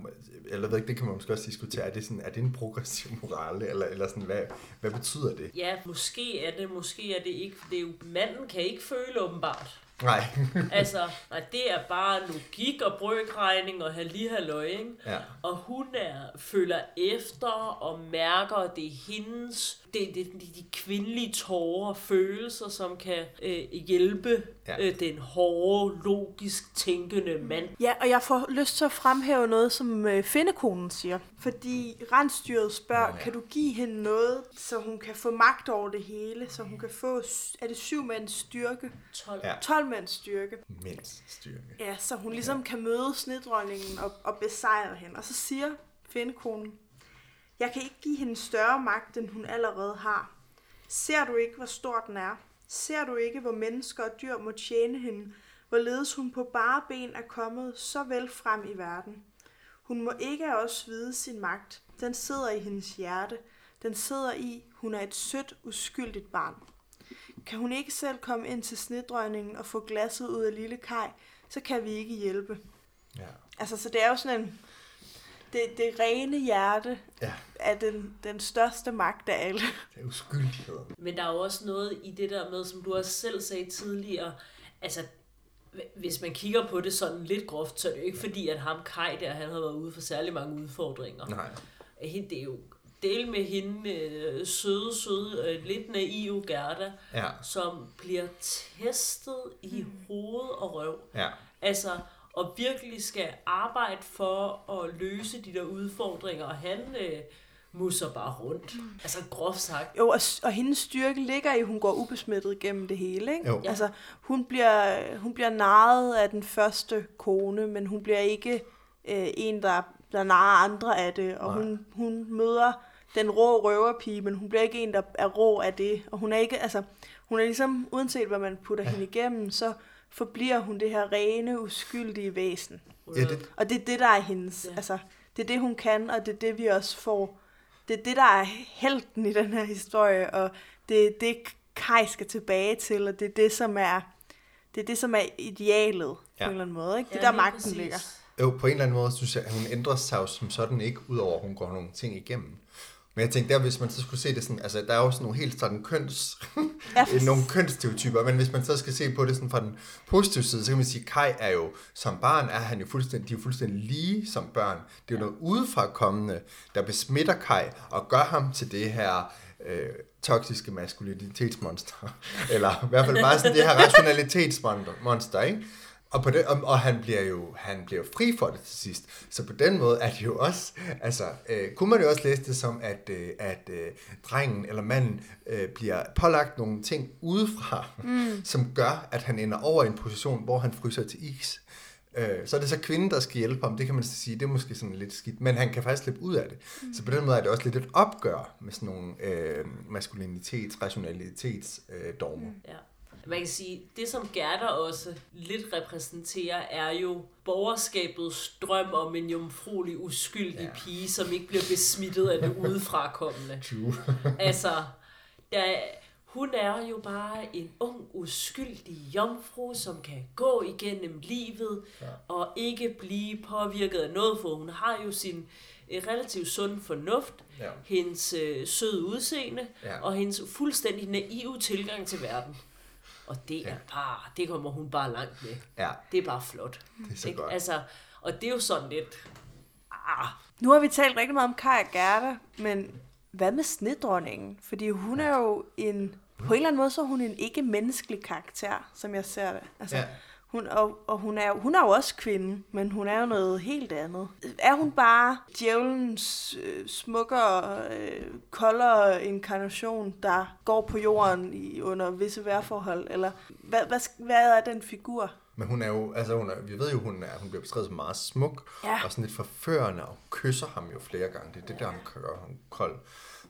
eller ved ikke, det kan man måske også diskutere, er det, sådan, er det en progressiv moral, eller, eller sådan, hvad, hvad betyder det?
Ja, måske er det, måske er det ikke, det er jo, manden kan ikke føle åbenbart.
Nej. (laughs)
altså, nej, det er bare logik og brøkregning og halvøj, ikke?
Ja.
Og hun er, føler efter og mærker, at det er hendes, det, det, de, de kvindelige tårer og følelser, som kan øh, hjælpe ja. øh, den hårde, logisk tænkende mand.
Ja, og jeg får lyst til at fremhæve noget, som øh, findekonen siger. Fordi rensdyret spørger, ja, ja. kan du give hende noget, så hun kan få magt over det hele, så hun kan få, er det syv mænds styrke?
12.
Ja. 12 mænds styrke.
Mænds styrke.
Ja, så hun ligesom ja. kan møde snedronningen og, og besejre hende. Og så siger findekonen, jeg kan ikke give hende større magt, end hun allerede har. Ser du ikke, hvor stor den er? Ser du ikke, hvor mennesker og dyr må tjene hende, hvorledes hun på bare ben er kommet så vel frem i verden? Hun må ikke os vide sin magt. Den sidder i hendes hjerte. Den sidder i, hun er et sødt, uskyldigt barn. Kan hun ikke selv komme ind til snedrøgningen og få glasset ud af lille Kai, så kan vi ikke hjælpe.
Ja.
Altså, så det er jo sådan en... Det, det rene hjerte
ja.
er den, den største magt af alle.
Det er uskyldighed.
Men der er jo også noget i det der med, som du også selv sagde tidligere, altså hvis man kigger på det sådan lidt groft, så er det jo ikke fordi, at ham Kai der, han har været ude for særlig mange udfordringer.
Nej.
Det er jo del med hende, øh, søde, søde, øh, lidt naive Gerda,
ja.
som bliver testet i mm. hoved og røv.
Ja.
Altså, og virkelig skal arbejde for at løse de der udfordringer, og han øh, musser bare rundt. Mm. Altså groft sagt.
Jo, og, og hendes styrke ligger i, at hun går ubesmittet gennem det hele. Ikke?
Jo.
Altså, hun bliver, hun bliver narret af den første kone, men hun bliver ikke øh, en, der, der narrer andre af det. Og hun, hun møder den rå røverpige, men hun bliver ikke en, der er rå af det. Og hun er ikke, altså, hun er ligesom, uanset hvad man putter ja. hende igennem, så forbliver hun det her rene, uskyldige væsen.
Ja, det...
Og det er det, der er hendes, ja. altså, det er det, hun kan, og det er det, vi også får. Det er det, der er helten i den her historie, og det er det, Kai skal tilbage til, og det er det, som er, det er, det, som er idealet ja. på en eller anden måde. Ikke? Det ja, der magten præcis. ligger.
Jo, på en eller anden måde synes jeg, at hun ændrer sig jo som sådan ikke, udover at hun går nogle ting igennem. Men jeg tænkte, der hvis man så skulle se det sådan, altså der er jo sådan nogle helt sådan køns, (laughs)
Ja. (laughs)
nogle kønsstereotyper, men hvis man så skal se på det sådan fra den positive side, så kan man sige, Kai er jo, som barn er han jo fuldstændig, de er jo fuldstændig lige som børn. Det er jo noget udefra kommende, der besmitter Kai og gør ham til det her øh, toksiske maskulinitetsmonster. (laughs) Eller i hvert fald bare sådan det her rationalitetsmonster, ikke? Og, på det, og, og han bliver jo han bliver fri for det til sidst. Så på den måde er det jo også, altså, øh, kunne man jo også læse det som, at, øh, at øh, drengen eller manden øh, bliver pålagt nogle ting udefra, mm. (laughs) som gør, at han ender over i en position, hvor han fryser til is. Øh, så er det så kvinden, der skal hjælpe ham. Det kan man så sige, det er måske sådan lidt skidt. Men han kan faktisk slippe ud af det. Mm. Så på den måde er det også lidt et opgør med sådan nogle øh, maskulinitets, rationalitets øh, dogmer. Mm.
Ja. Man kan sige, det som Gerda også lidt repræsenterer, er jo borgerskabets drøm om en jomfruelig, uskyldig
Ja.
pige, som ikke bliver besmittet af det udefrakommende. (laughs)
True. (laughs)
Altså, der, hun er jo bare en ung, uskyldig jomfru, som kan gå igennem livet ja. og ikke blive påvirket af noget, for hun har jo sin øh, relativt sund fornuft,
Ja.
hendes øh, søde udseende
Ja.
og hendes fuldstændig naive tilgang til verden. Og det er bare, det kommer hun bare langt med.
Ja,
Det er bare flot.
det er så
Ikke?
godt.
Altså, og det er jo sådan lidt, ah,
Nu har vi talt rigtig meget om Kai og Gerda, men hvad med snedronningen? Fordi hun er jo en... På en eller anden måde, så er hun en ikke-menneskelig karakter, som jeg ser det. Altså,
Ja.
Hun, og, og hun, er, hun er jo også kvinde, men hun er jo noget helt andet. Er hun bare djævelens øh, smukkere, øh, koldere inkarnation, der går på jorden i, under visse vejrforhold? Eller hvad, hvad, hvad er den figur?
Men hun er jo, altså hun er, vi ved jo, hun, er, hun bliver beskrevet som meget smuk,
Ja.
og sådan lidt forførende, og kysser ham jo flere gange. Det er det, der han gør ham kold.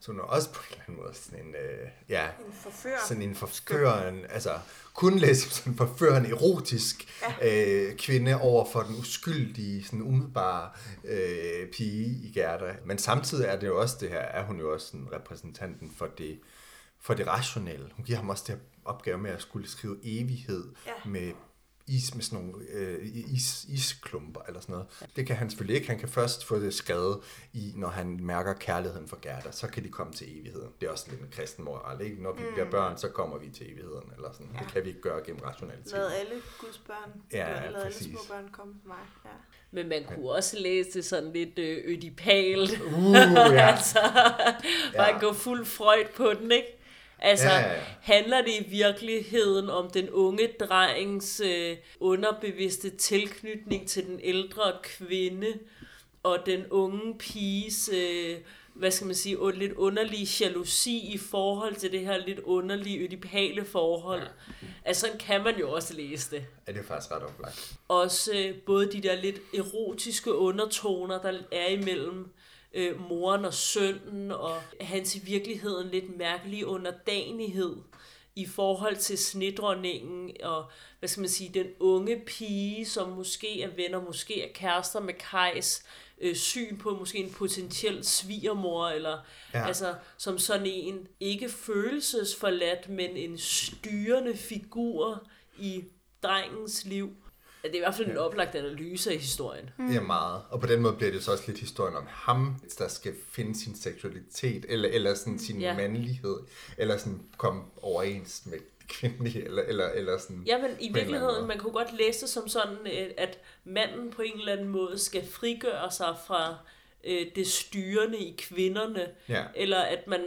Så hun er også på en eller anden måde sådan en, øh, ja,
En forfører.
sådan en forførende, altså kun læse som sådan en forførende, erotisk ja. øh, kvinde over for den uskyldige, sådan umiddelbare øh, pige i Gerda. Men samtidig er det jo også det her, er hun jo også sådan repræsentanten for det, for det rationelle. Hun giver ham også det her opgave med at skulle skrive evighed
Ja.
med is med sådan nogle øh, is, isklumper eller sådan noget. Det kan han selvfølgelig ikke. Han kan først få det skrevet i, når han mærker kærligheden for Gerda. Så kan de komme til evigheden. Det er også lidt en kristen moral, ikke? Når vi mm. bliver børn, så kommer vi til evigheden. Eller sådan. Ja. Det kan vi ikke gøre gennem rationalitet.
Lad alle Guds børn,
Ja,
eller lad alle små børn komme til mig. Ja.
men man kunne også læse det sådan lidt øh, ødipalt.
Uh, ja. (laughs)
altså, bare
Ja.
gå fuld Freud på den, ikke? Altså,
Ja, ja, ja.
handler det i virkeligheden om den unge drengs øh, underbevidste tilknytning til den ældre kvinde, og den unge piges, øh, hvad skal man sige, lidt underlige jalousi i forhold til det her lidt underlige, ødipale forhold. Ja. Altså, sådan kan man jo også læse det
ja, det er faktisk ret oplagt.
også øh, både de der lidt erotiske undertoner, der er imellem øh, moren og sønnen, og hans i virkeligheden lidt mærkelige underdanighed i forhold til snedronningen, og hvad skal man sige, den unge pige, som måske er venner, måske er kærester med Kajs, øh, syn på måske en potentiel svigermor, eller
Ja.
altså som sådan en ikke følelsesforladt, men en styrende figur i drengens liv. Ja, Det er i hvert fald en oplagt analyse af historien.
Mm. Det er meget. Og på den måde bliver det så også lidt historien om ham, der skal finde sin seksualitet, eller, eller sådan sin ja.
Ja.
mandlighed, eller sådan komme overens med det kvindelige, eller, eller, eller sådan...
Ja, men i virkeligheden, man kunne godt læse det som sådan, øh, at manden på en eller anden måde skal frigøre sig fra øh, det styrende i kvinderne,
Ja.
eller at man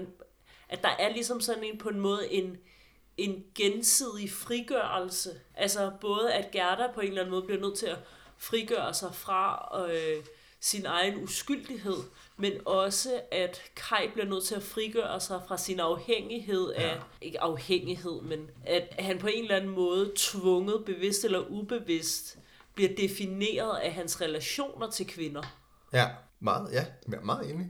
at der er ligesom sådan en på en måde en, en gensidig frigørelse. Altså både at Gerda på en eller anden måde bliver nødt til at frigøre sig fra øh, sin egen uskyldighed, men også at Kai bliver nødt til at frigøre sig fra sin afhængighed af,
Ja.
ikke afhængighed, men at han på en eller anden måde tvunget, bevidst eller ubevidst, bliver defineret af hans relationer til kvinder.
Ja, meget, ja, jeg er meget enig.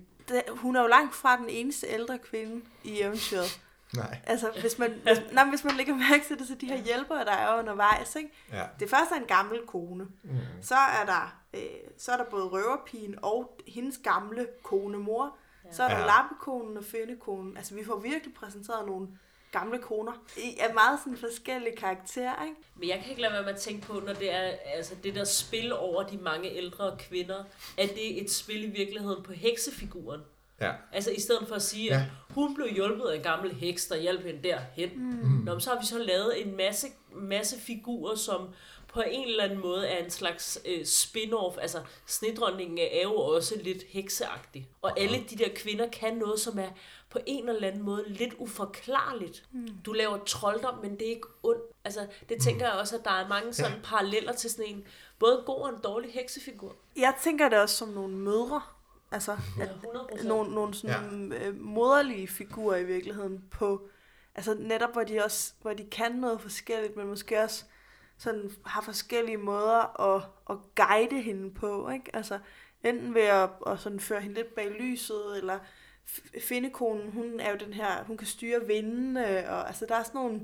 Hun er jo langt fra den eneste ældre kvinde i eventyret.
Nej.
Altså, hvis man, hvis, nej, hvis man lægger mærke til det, så de her hjælpere, der er undervejs, ikke?
Ja.
Det første er en gammel kone. Mm. Så er der øh, så er der både røverpigen og hendes gamle konemor. Ja. Så er der
Ja.
lappekonen og føndekonen. Altså, vi får virkelig præsenteret nogle gamle koner. I er meget sådan forskellige karakterer, ikke?
Men jeg kan ikke lade være med at tænke på, når det er altså det der spil over de mange ældre kvinder, at det er et spil i virkeligheden på heksefiguren.
Ja.
Altså i stedet for at sige,
Ja.
at hun blev hjulpet af en gammel heks, der hjalp hende derhen. Mm. Nå, men så har vi så lavet en masse, masse figurer, som på en eller anden måde er en slags øh, spin-off. Altså snedronningen er jo også lidt hekseagtig. Og alle de der kvinder kan noget, som er på en eller anden måde lidt uforklarligt. Mm. Du laver trolddom, men det er ikke ondt. Altså, det tænker jeg også, at der er mange sådan paralleller til sådan en, både god og en dårlig heksefigur.
Jeg tænker det også som nogle mødre. Altså,
Ja,
at
100%.
nogle, nogle sådan ja. moderlige figurer i virkeligheden på, altså netop hvor de også, hvor de kan noget forskelligt, men måske også sådan har forskellige måder at, at guide hende på, ikke? Altså enten ved at, at sådan føre hende lidt bag lyset, eller findekonen, hun er jo den her, hun kan styre vindene, og altså der er sådan nogle,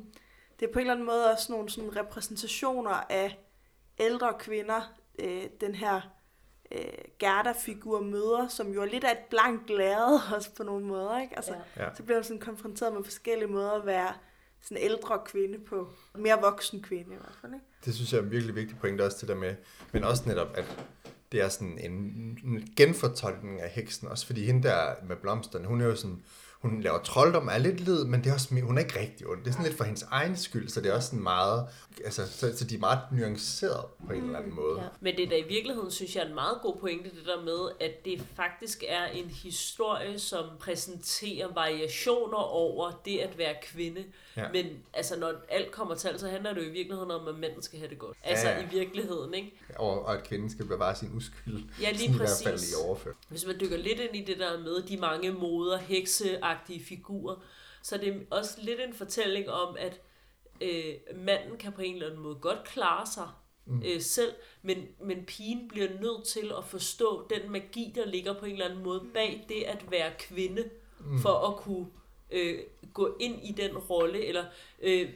det er på en eller anden måde også nogle sådan repræsentationer af ældre kvinder, øh, den her øh, Gerda-figur møder, som jo er lidt af et blankt lærred (laughs) også på nogle måder, ikke? Altså,
Ja.
Så bliver hun sådan konfronteret med forskellige måder at være sådan en ældre kvinde på. Mere voksen kvinde i hvert fald, ikke?
Det synes jeg er en virkelig vigtig pointe også det der med, men også netop, at det er sådan en, en genfortolkning af heksen, også fordi hende der med blomsterne, hun er jo sådan, hun laver trolddom, er lidt led, men det er også, hun er ikke rigtig ond. Det er sådan lidt for hendes egen skyld, så det er også sådan meget, altså, så, så de er meget nuanceret på en eller anden måde.
Ja. Men det er da i virkeligheden, synes jeg, er en meget god pointe, det der med, at det faktisk er en historie, som præsenterer variationer over det at være kvinde.
Ja.
Men altså, når alt kommer til alt, så handler det jo i virkeligheden om, at mænden skal have det godt. Altså
Ja, ja.
i virkeligheden, ikke?
Og, og at kvinden skal bevare sin uskyld.
Ja, lige
sådan i hvert fald
præcis.
i overført.
Hvis man dykker lidt ind i det der med de mange moder, hekseagtige figurer, så er det også lidt en fortælling om, at øh, manden kan på en eller anden måde godt klare sig mm. øh, selv, men, men pigen bliver nødt til at forstå den magi, der ligger på en eller anden måde bag det at være kvinde, mm. for at kunne øh, gå ind i den rolle, eller øh,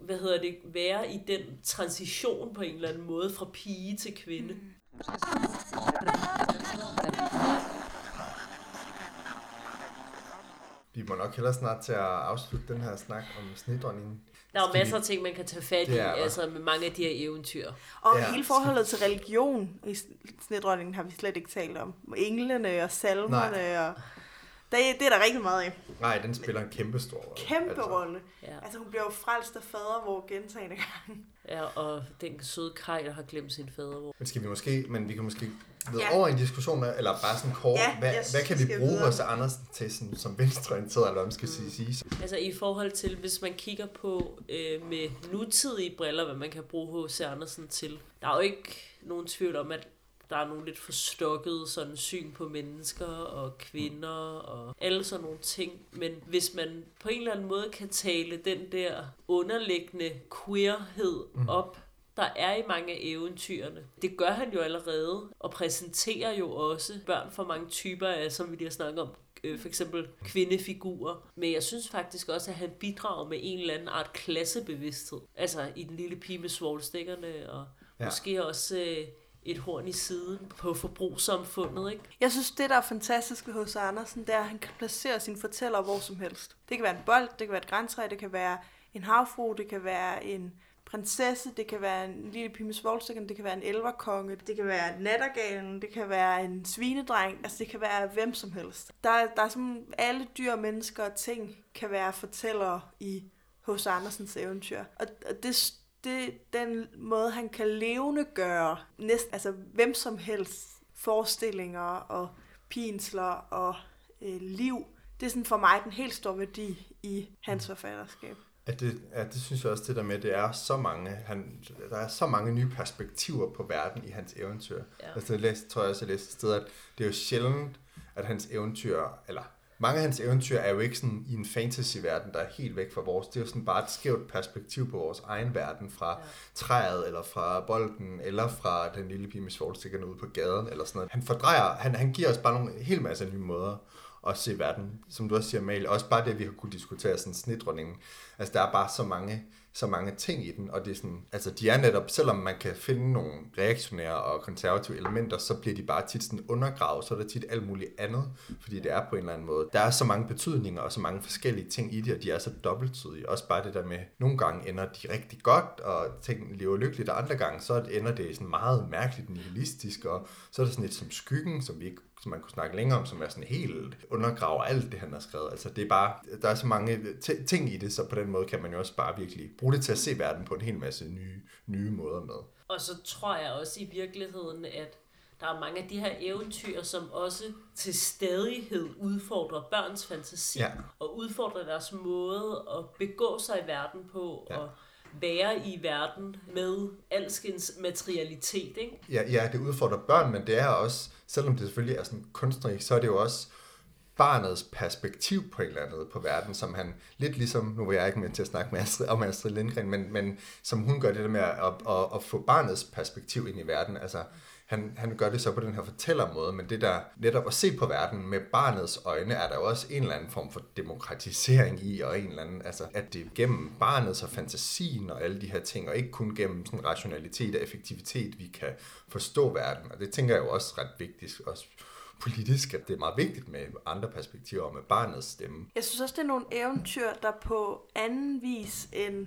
hvad hedder det, være i den transition på en eller anden måde fra pige til kvinde. Mm.
Vi må nok hellere snart til at afslutte den her snak om snedronningen.
Der er jo masser af ting, man kan tage fat i,
er
altså med mange af de her eventyr.
Og
Ja.
hele forholdet til religion i snedronningen har vi slet ikke talt om. Englene og salmerne
Nej.
og... Det, det er der rigtig meget af.
Nej, den spiller en kæmpe stor rolle.
Kæmpe
altså.
rolle.
Ja.
Altså hun bliver jo frelst af fader, hvor gentagende gange.
Ja, og den søde kaj, der har glemt sin fader.
Men skal vi måske, men vi kan måske ved
Ja.
over i en diskussion, eller bare sådan kort,
Ja,
hvad,
jeg
hvad kan vi bruge hos Andersen til sådan, som venstreorienteret, eller hvad man skal sige, sige?
Altså i forhold til, hvis man kigger på øh, med nutidige briller, hvad man kan bruge H.C. Andersen til. Der er jo ikke nogen tvivl om, at der er nogle lidt forstokkede sådan syn på mennesker og kvinder og alle sådan nogle ting. Men hvis man på en eller anden måde kan tale den der underliggende queerhed op, der er i mange af eventyrene. Det gør han jo allerede, og præsenterer jo også børn for mange typer af, som vi lige har snakket om, øh, for eksempel kvindefigurer. Men jeg synes faktisk også, at han bidrager med en eller anden art klassebevidsthed. Altså i den lille pige med svovlstikkerne, og
Ja.
måske også øh, et horn i siden på forbrugssamfundet, ikke?
Jeg synes, det der er fantastisk ved H.C. Andersen, det er, at han kan placere sine fortællere hvor som helst. Det kan være en bold, det kan være et græntræ, det kan være en havfru, det kan være en prinsesse, det kan være en lille pige med det kan være en elverkonge, det kan være nattergalen, det kan være en svinedreng, altså det kan være hvem som helst. Der, der er sådan, alle dyr, mennesker og ting kan være fortællere i H.C. Andersens eventyr. Og, og det, det den måde, han kan levende gøre næsten, altså hvem som helst forestillinger og pinsler og øh, liv. Det er sådan for mig den helt store værdi i hans forfatterskab.
At det, ja, det synes jeg også, det der med, det er så mange, han, der er så mange nye perspektiver på verden i hans eventyr.
Ja.
Altså, jeg læste, tror jeg også, jeg læste et sted, at det er jo sjældent, at hans eventyr, eller mange af hans eventyr er jo ikke sådan i en fantasy-verden, der er helt væk fra vores. Det er jo sådan bare et skævt perspektiv på vores egen verden, fra ja. træet, eller fra bolden, eller fra den lille pige med svovlstikkerne ude på gaden, eller sådan noget. Han fordrejer, han, han giver os bare nogle helt masse nye måder at se verden. Som du også siger, Mal, også bare det, vi har kunne diskutere, sådan snitdronningen. Altså, der er bare så mange så mange ting i den, og det er sådan, altså de er netop, selvom man kan finde nogle reaktionære og konservative elementer, så bliver de bare tit sådan undergravet, så er der tit alt muligt andet, fordi det er på en eller anden måde. Der er så mange betydninger og så mange forskellige ting i det, og de er så dobbelttydige. Også bare det der med, nogle gange ender de rigtig godt, og ting lever lykkeligt, og andre gange så ender det sådan meget mærkeligt nihilistisk, og så er der sådan lidt som skyggen, som vi ikke som man kunne snakke længere om, som er sådan helt undergraver alt det, han har skrevet. Altså det er bare, der er så mange ting i det, så på den måde kan man jo også bare virkelig bruge det til at se verden på en hel masse nye, nye måder med.
Og så tror jeg også i virkeligheden, at der er mange af de her eventyr, som også til stadighed udfordrer børns fantasi, ja. og udfordrer deres måde at begå sig i verden på, ja. og være i verden med alskens materialitet. Ikke?
Ja, ja, det udfordrer børn, men det er også, selvom det selvfølgelig er sådan kunstnerisk, så er det jo også barnets perspektiv på et eller andet på verden, som han lidt ligesom, nu var jeg ikke med til at snakke med Astrid, om Astrid Lindgren, men, men som hun gør det der med at, at, at få barnets perspektiv ind i verden. Altså, han, han gør det så på den her fortællermåde, men det der netop at se på verden med barnets øjne, er der jo også en eller anden form for demokratisering i, og en eller anden, altså at det er gennem barnets og fantasien og alle de her ting, og ikke kun gennem sådan rationalitet og effektivitet, vi kan forstå verden. Og det tænker jeg jo også ret vigtigt, også politisk, at det er meget vigtigt med andre perspektiver og med barnets stemme.
Jeg synes også, det er nogle eventyr, der på anden vis end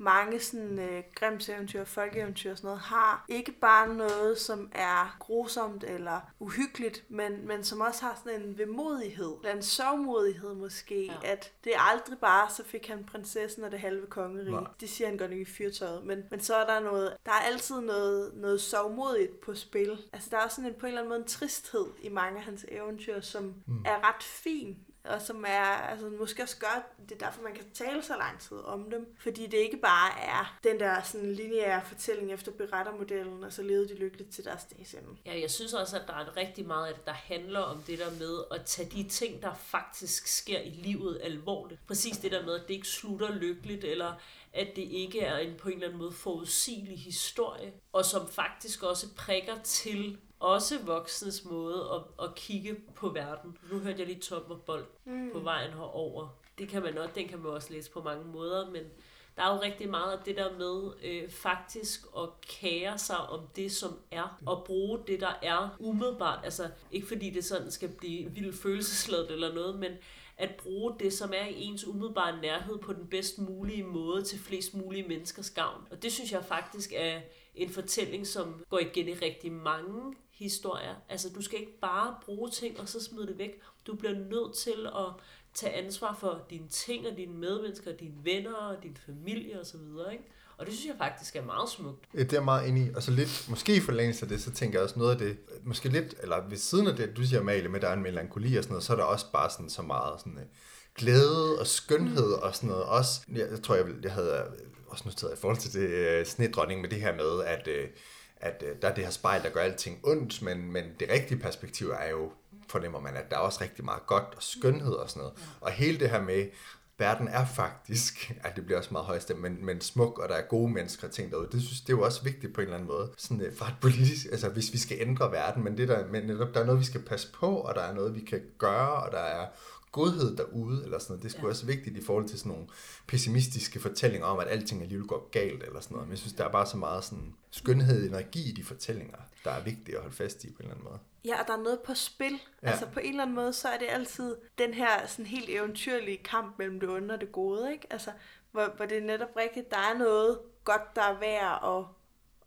mange sådan øh, Grimms eventyr, folkeeventyr og sådan noget, har ikke bare noget, som er grusomt eller uhyggeligt, men, men som også har sådan en vemodighed, eller en sovmodighed måske, ja. at det er aldrig bare, så fik han prinsessen og det halve kongerige. Nej. Det siger han godt nok i fyrtøjet, men, men så er der noget, der er altid noget, noget sovmodigt på spil. Altså der er sådan en, på en eller anden måde en tristhed i mange af hans eventyr, som mm. er ret fin, og som er, altså måske også gør, det er derfor, man kan tale så lang tid om dem, fordi det ikke bare er den der sådan lineære fortælling efter berettermodellen, og så levede de lykkeligt til deres dags ende.
Ja, jeg synes også, at der er rigtig meget af det, der handler om det der med at tage de ting, der faktisk sker i livet alvorligt. Præcis det der med, at det ikke slutter lykkeligt, eller at det ikke er en på en eller anden måde forudsigelig historie, og som faktisk også prikker til også voksnes måde at, at kigge på verden. Nu hørte jeg lige Top og Bold mm. på vejen herover. Det kan man også, den kan man også læse på mange måder, men der er jo rigtig meget af det der med øh, faktisk at kære sig om det, som er, og bruge det, der er umiddelbart. Altså ikke fordi det sådan skal blive vildt følelsesladet eller noget, men at bruge det, som er i ens umiddelbare nærhed på den bedst mulige måde til flest mulige menneskers gavn. Og det synes jeg faktisk er en fortælling, som går igen i rigtig mange historier. Altså, du skal ikke bare bruge ting og så smide det væk. Du bliver nødt til at tage ansvar for dine ting og dine medmennesker, dine venner og din familie osv., ikke? Og det synes jeg faktisk er meget smukt.
Ja, det er meget enig i. Og så lidt, måske i forlængelse af det, så tænker jeg også noget af det, måske lidt, eller ved siden af det, du siger, Malie, med der er en melankoli og sådan noget, så er der også bare sådan så meget sådan, øh, glæde og skønhed og sådan noget. Også, jeg, jeg tror, jeg, jeg havde også noteret i forhold til det øh, snedronning med det her med, at øh, at øh, der er det her spejl, der gør alting ondt, men, men det rigtige perspektiv er jo, fornemmer man, at der er også rigtig meget godt og skønhed og sådan noget. Og hele det her med, verden er faktisk, (laughs) at det bliver også meget højst, men, men smuk, og der er gode mennesker og ting derude. Det synes det er jo også vigtigt på en eller anden måde. Sådan øh, fra et politisk, altså hvis vi skal ændre verden, men det der, men netop, der er noget, vi skal passe på, og der er noget, vi kan gøre, og der er godhed derude, eller sådan noget. Det skulle ja. også vigtigt i forhold til sådan nogle pessimistiske fortællinger om, at alting alligevel går galt, eller sådan noget. Men jeg synes, der er bare så meget sådan skønhed og energi i de fortællinger, der er vigtigt at holde fast i på en eller anden måde.
Ja, og der er noget på spil. Ja. Altså på en eller anden måde, så er det altid den her sådan helt eventyrlige kamp mellem det onde og det gode, ikke? Altså, hvor, hvor det er netop rigtigt, der er noget godt, der er værd at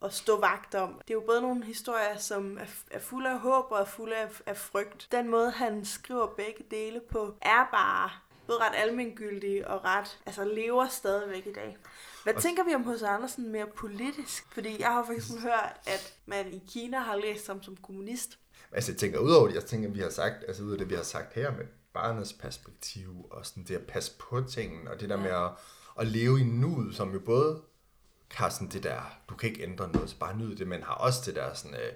at stå vagt om. Det er jo både nogle historier, som er, er fulde af håb og er fulde af, af frygt. Den måde, han skriver begge dele på, er bare både ret almengyldig og ret, altså lever stadigvæk i dag. Hvad og... tænker vi om hos Andersen mere politisk? Fordi jeg har faktisk hørt, at man i Kina har læst ham som kommunist.
Altså jeg tænker, udover det, jeg tænker, vi har sagt, altså ud af det, vi har sagt her med barnets perspektiv, og sådan det at passe på tingene, og det der ja. med at, at leve i nuet, som jo både har sådan det der, du kan ikke ændre noget, så bare nyde det, men har også det der sådan, øh,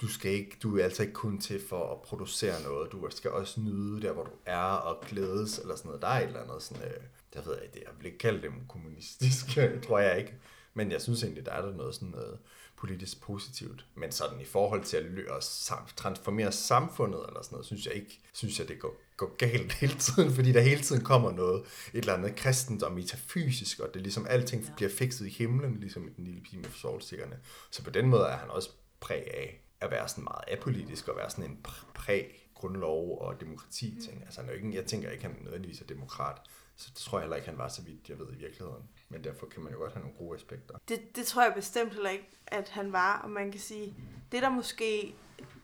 du skal ikke, du er altså ikke kun til for at producere noget, du skal også nyde der, hvor du er og glædes, eller sådan noget. Der er et eller andet sådan, øh, jeg ved ikke, jeg vil ikke kalde dem kommunistiske, (laughs) tror jeg ikke. Men jeg synes egentlig, der er der noget sådan noget politisk positivt. Men sådan i forhold til at sam- transformere samfundet eller sådan noget, synes jeg ikke, synes jeg det går, går galt (laughs) hele tiden, fordi der hele tiden kommer noget, et eller andet kristent og metafysisk, og det er ligesom alting ja. bliver fikset i himlen, ligesom i den lille pige med solstikkerne. Så på den måde er han også præg af at være sådan meget apolitisk, og være sådan en præg grundlov og demokrati ting. Altså, han er jo ikke, jeg tænker ikke, at han nødvendigvis er demokrat, så det tror jeg heller ikke, han var så vidt, jeg ved i virkeligheden. Men derfor kan man jo godt have nogle gode aspekter.
Det, det tror jeg bestemt heller ikke, at han var. Og man kan sige, det der måske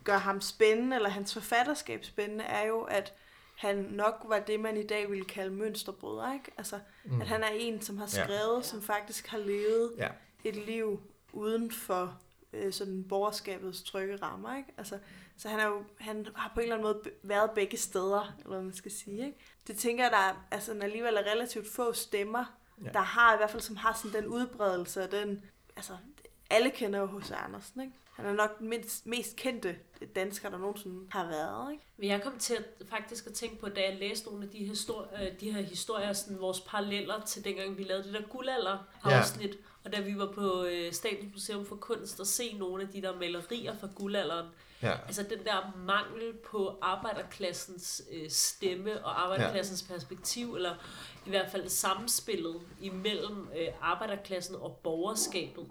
gør ham spændende, eller hans forfatterskab spændende, er jo, at han nok var det, man i dag ville kalde mønsterbryder. Ikke? Altså, mm. at han er en, som har skrevet, ja. som faktisk har levet ja. et liv uden for øh, sådan borgerskabets trygge rammer. Ikke? Altså, så han, er jo, han har på en eller anden måde været begge steder, eller hvad man skal sige. Ikke? Det tænker jeg, der er, altså, alligevel er relativt få stemmer, ja. der har i hvert fald, som har sådan den udbredelse, og den, altså, alle kender jo H.C. Andersen, ikke? Han er nok den mindst, mest kendte dansker, der nogensinde har været. Ikke?
Men jeg kom til at, faktisk at tænke på, da jeg læste nogle af de, histori- øh, de her historier, sådan vores paralleller til dengang vi lavede det der guldalder-afsnit, ja. og da vi var på øh, Statens Museum for Kunst og se nogle af de der malerier fra guldalderen, Ja. Altså den der mangel på arbejderklassens øh, stemme og arbejderklassens ja. perspektiv, eller i hvert fald samspillet imellem øh, arbejderklassen og borgerskabet.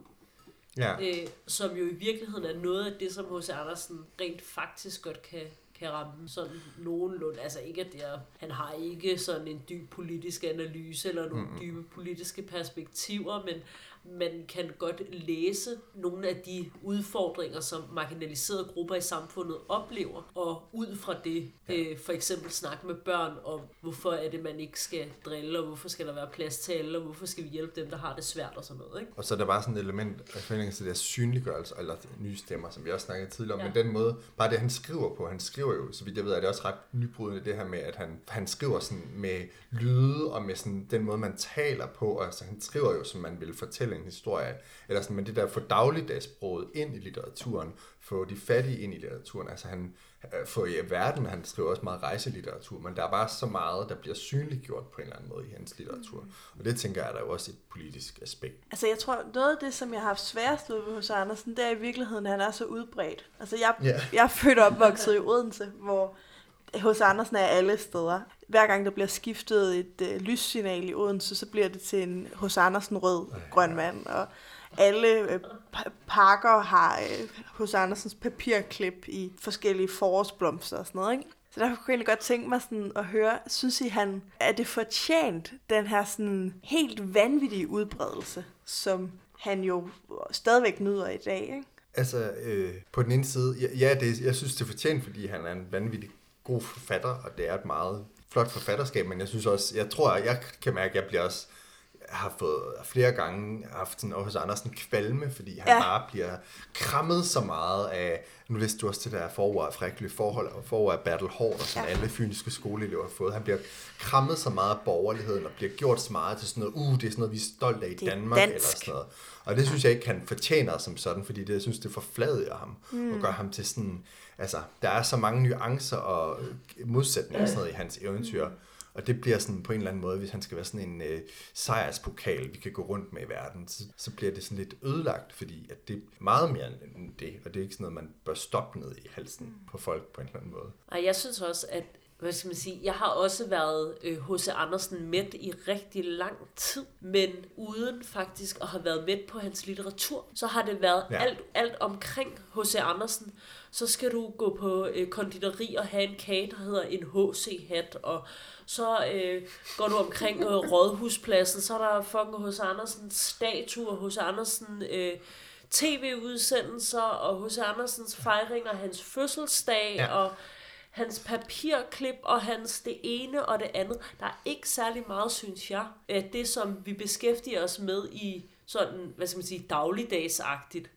Ja. Øh, som jo i virkeligheden er noget af det, som H.C. Andersen rent faktisk godt kan, kan ramme sådan nogenlunde. Altså ikke, at det er, han har ikke sådan en dyb politisk analyse eller nogle mm-hmm. dybe politiske perspektiver, men man kan godt læse nogle af de udfordringer, som marginaliserede grupper i samfundet oplever, og ud fra det øh, for eksempel snakke med børn om, hvorfor er det, man ikke skal drille, og hvorfor skal der være plads til alle, og hvorfor skal vi hjælpe dem, der har det svært og sådan noget. Ikke?
Og så er der bare sådan et element af forventning til det synliggørelse, eller nye stemmer, som vi også snakkede tidligere om, ja. men den måde, bare det han skriver på, han skriver jo, så vidt jeg ved, er det også ret nybrydende det her med, at han, han skriver sådan med lyde, og med sådan den måde, man taler på, altså han skriver jo, som man vil fortælle en historie eller sådan, men det der få dagligdagssproget ind i litteraturen, få de fattige ind i litteraturen, altså han, øh, for i verden, han skriver også meget rejselitteratur, men der er bare så meget, der bliver synliggjort på en eller anden måde i hans litteratur. Og det tænker jeg, er der jo også et politisk aspekt.
Altså jeg tror, noget af det, som jeg har haft sværest ved hos Andersen, det er i virkeligheden, at han er så udbredt. Altså jeg, yeah. jeg er født og opvokset i Odense, hvor hos Andersen er alle steder. Hver gang der bliver skiftet et øh, lyssignal i Odense, så bliver det til en hos Andersen rød grøn mand. Og alle øh, parker har øh, hos Andersens papirklip i forskellige forårsblomster og sådan noget. Ikke? Så derfor kunne jeg egentlig godt tænke mig sådan at høre, synes I, han, er det fortjent, den her sådan helt vanvittige udbredelse, som han jo stadigvæk nyder i dag, ikke?
Altså, øh, på den ene side, ja, ja det, jeg synes, det er fortjent, fordi han er en vanvittig god forfatter, og det er et meget flot forfatterskab, men jeg synes også, jeg tror, jeg kan mærke, at jeg bliver også har fået flere gange haft sådan hos Andersen kvalme, fordi han ja. bare bliver krammet så meget af, nu læste du også til der forår af frygtelige forhold, og forår af Battle Hård, som ja. alle fyniske skoleelever har fået. Han bliver krammet så meget af borgerligheden, og bliver gjort så meget til sådan noget, uh, det er sådan noget, vi er stolte af i Danmark, dansk. eller sådan noget. Og det synes jeg ikke, han fortjener som sådan, fordi det, jeg synes, det forfladiger ham, mm. og gør ham til sådan, altså, der er så mange nuancer og modsætninger sådan noget i hans eventyr, mm og det bliver sådan på en eller anden måde, hvis han skal være sådan en øh, sejrspokal, vi kan gå rundt med i verden, så, så bliver det sådan lidt ødelagt, fordi at det er meget mere end det, og det er ikke sådan noget, man bør stoppe ned i halsen på folk på en eller anden måde.
Og jeg synes også, at hvad skal man sige, jeg har også været H.C. Øh, Andersen med i rigtig lang tid, men uden faktisk at have været med på hans litteratur, så har det været ja. alt, alt omkring H.C. Andersen. Så skal du gå på øh, konditori og have en kage, der hedder en H.C.-hat, og så øh, går du omkring øh, Rådhuspladsen, så er der fucking H.C. Andersens statuer, H.C. Andersen øh, tv-udsendelser, og H.C. Andersens fejringer, hans fødselsdag, ja. og hans papirklip og hans det ene og det andet. Der er ikke særlig meget, synes jeg, at det, som vi beskæftiger os med i sådan, hvad skal man sige, dagligdagsagtigt,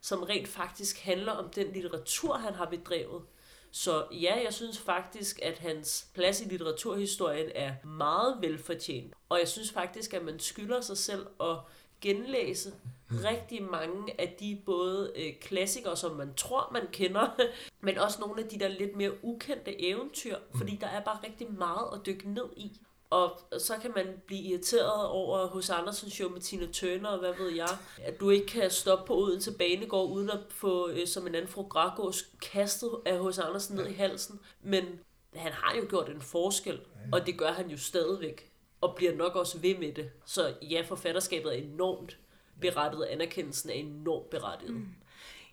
som rent faktisk handler om den litteratur, han har bedrevet. Så ja, jeg synes faktisk, at hans plads i litteraturhistorien er meget velfortjent. Og jeg synes faktisk, at man skylder sig selv at genlæse rigtig mange af de både øh, klassikere, som man tror, man kender, (laughs) men også nogle af de der lidt mere ukendte eventyr, fordi der er bare rigtig meget at dykke ned i. Og så kan man blive irriteret over hos Andersen show med Tina Turner, og hvad ved jeg. At du ikke kan stoppe på Odense Banegård, uden at få, øh, som en anden fru Grakås, kastet af hos Andersen ned i halsen. Men han har jo gjort en forskel, og det gør han jo stadigvæk. Og bliver nok også ved med det. Så ja, forfatterskabet er enormt berettiget, anerkendelsen er enormt berettiget. Mm.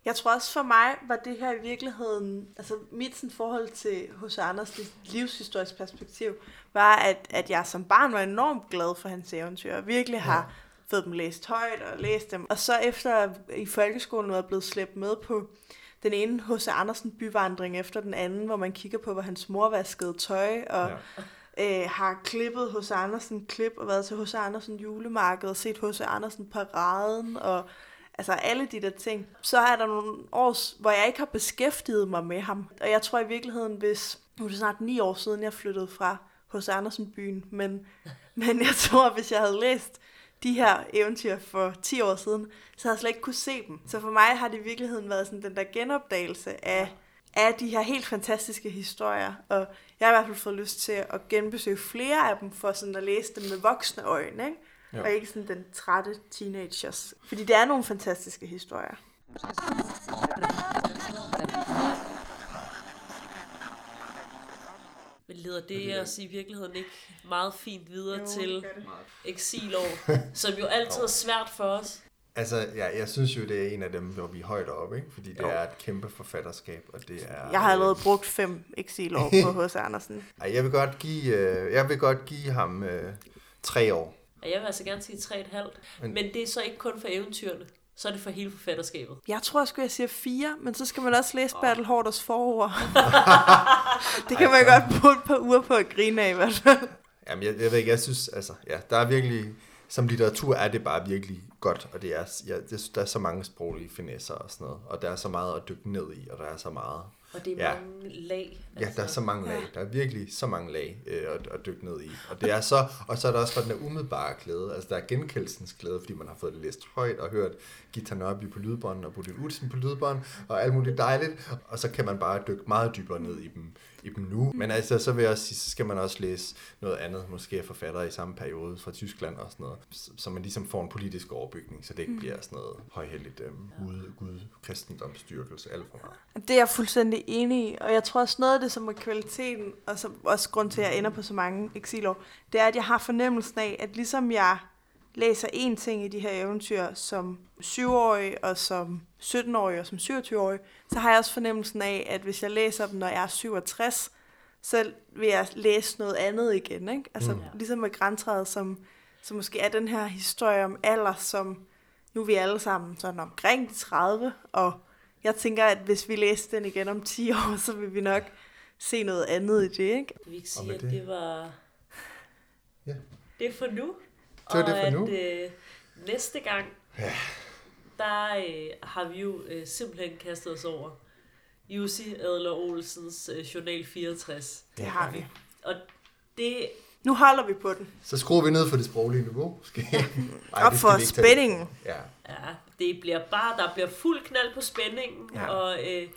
Jeg tror også for mig var det her i virkeligheden, altså mit sådan, forhold til H.C. Anders livshistorisk perspektiv, var, at, at jeg som barn var enormt glad for hans eventyr, og virkelig har ja. fået dem læst højt og læst dem. Og så efter i folkeskolen var jeg blevet slæbt med på den ene H.C. Andersen byvandring efter den anden, hvor man kigger på, hvor hans mor vaskede tøj, og ja. øh, har klippet H.C. Andersen klip, og været til H.C. Andersen julemarked, og set H.C. Andersen paraden, og altså alle de der ting. Så er der nogle år, hvor jeg ikke har beskæftiget mig med ham. Og jeg tror i virkeligheden, hvis, nu er det snart ni år siden, jeg flyttede fra hos Andersen byen, men, (laughs) men jeg tror, hvis jeg havde læst de her eventyr for 10 år siden, så havde jeg slet ikke kunne se dem. Så for mig har det i virkeligheden været sådan den der genopdagelse af, af de her helt fantastiske historier. Og jeg har i hvert fald fået lyst til at genbesøge flere af dem, for sådan at læse dem med voksne øjne. Ikke? Jo. Og ikke sådan den trætte teenagers. Fordi det er nogle fantastiske historier.
Men leder det os i virkeligheden ikke meget fint videre jo, til eksilår, (laughs) som jo altid er svært for os?
Altså, ja, jeg synes jo, det er en af dem, hvor vi er højt oppe, ikke? fordi det jo. er et kæmpe forfatterskab, og det er...
Jeg har allerede brugt fem eksilår på H.C. Andersen. (laughs)
Ej, jeg vil godt give, øh, jeg vil godt give ham øh, tre år.
Og jeg vil altså gerne sige 3,5. Men, men det er så ikke kun for eventyrene. Så er det for hele forfatterskabet.
Jeg tror sgu, jeg siger 4, men så skal man også læse oh. Battle Horders forord. (laughs) det kan man godt bruge et par uger på at grine af i hvert fald.
Jamen, jeg, jeg ved ikke, jeg synes, altså, ja, der er virkelig, som litteratur er det bare virkelig godt, og det er, ja, det, der er så mange sproglige finesser og sådan noget, og der er så meget at dykke ned i, og der er så meget
og det er ja. mange lag.
Altså. Ja, der er så mange lag. Der er virkelig så mange lag øh, at, at dykke ned i. Og, det er så, og så er der også for den der umiddelbare glæde. Altså der er genkendelsens glæde, fordi man har fået det læst højt og hørt Gita Nørby på lydbånd og Bodil Utzen på lydbånd og alt muligt dejligt. Og så kan man bare dykke meget dybere ned i dem i dem nu. Men altså, så vil jeg også sige, så skal man også læse noget andet, måske af forfattere i samme periode fra Tyskland og sådan noget, så man ligesom får en politisk overbygning, så det ikke mm. bliver sådan noget højheldigt øhm, Gud, Gud, kristendomsstyrkelse, alt for meget.
Det er jeg fuldstændig enig i, og jeg tror også noget af det, som er kvaliteten, og som også grund til, at jeg ender på så mange eksilår, det er, at jeg har fornemmelsen af, at ligesom jeg læser én ting i de her eventyr som 7-årig og som 17-årig og som 27-årig, så har jeg også fornemmelsen af, at hvis jeg læser dem, når jeg er 67, så vil jeg læse noget andet igen. Ikke? Altså mm. ligesom med græntræet, som, som måske er den her historie om alder, som nu er vi alle sammen sådan omkring 30, og jeg tænker, at hvis vi læser den igen om 10 år, så vil vi nok se noget andet i det. Ikke?
Vi kan sige, at det var...
Ja.
Det er for nu.
Det var det for nu.
Og at øh, næste gang, ja. der øh, har vi jo øh, simpelthen kastet os over Jussi Adler Olsens øh, Journal 64.
Det har vi.
Og det...
Nu holder vi på den.
Så skruer vi ned for det sproglige niveau, måske. (laughs)
Ej, Op for spændingen.
Ja.
ja, det bliver bare, der bliver fuld knald på spændingen, ja. og øh,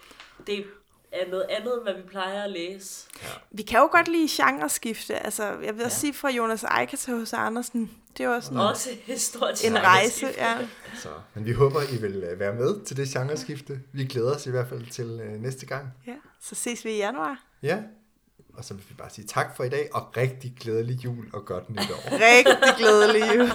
det er noget andet, end hvad vi plejer at læse.
Ja. Vi kan jo godt lide genreskifte. Altså, jeg vil ja. sige fra Jonas Eicher til H.C. Andersen. Det er også, en,
også stort
en rejse. Ja.
Så, men vi håber, I vil øh, være med til det genreskifte. Vi glæder os i hvert fald til uh, næste gang.
Ja, så ses vi i januar.
Ja, og så vil vi bare sige tak for i dag, og rigtig glædelig jul og godt nytår.
rigtig glædelig jul.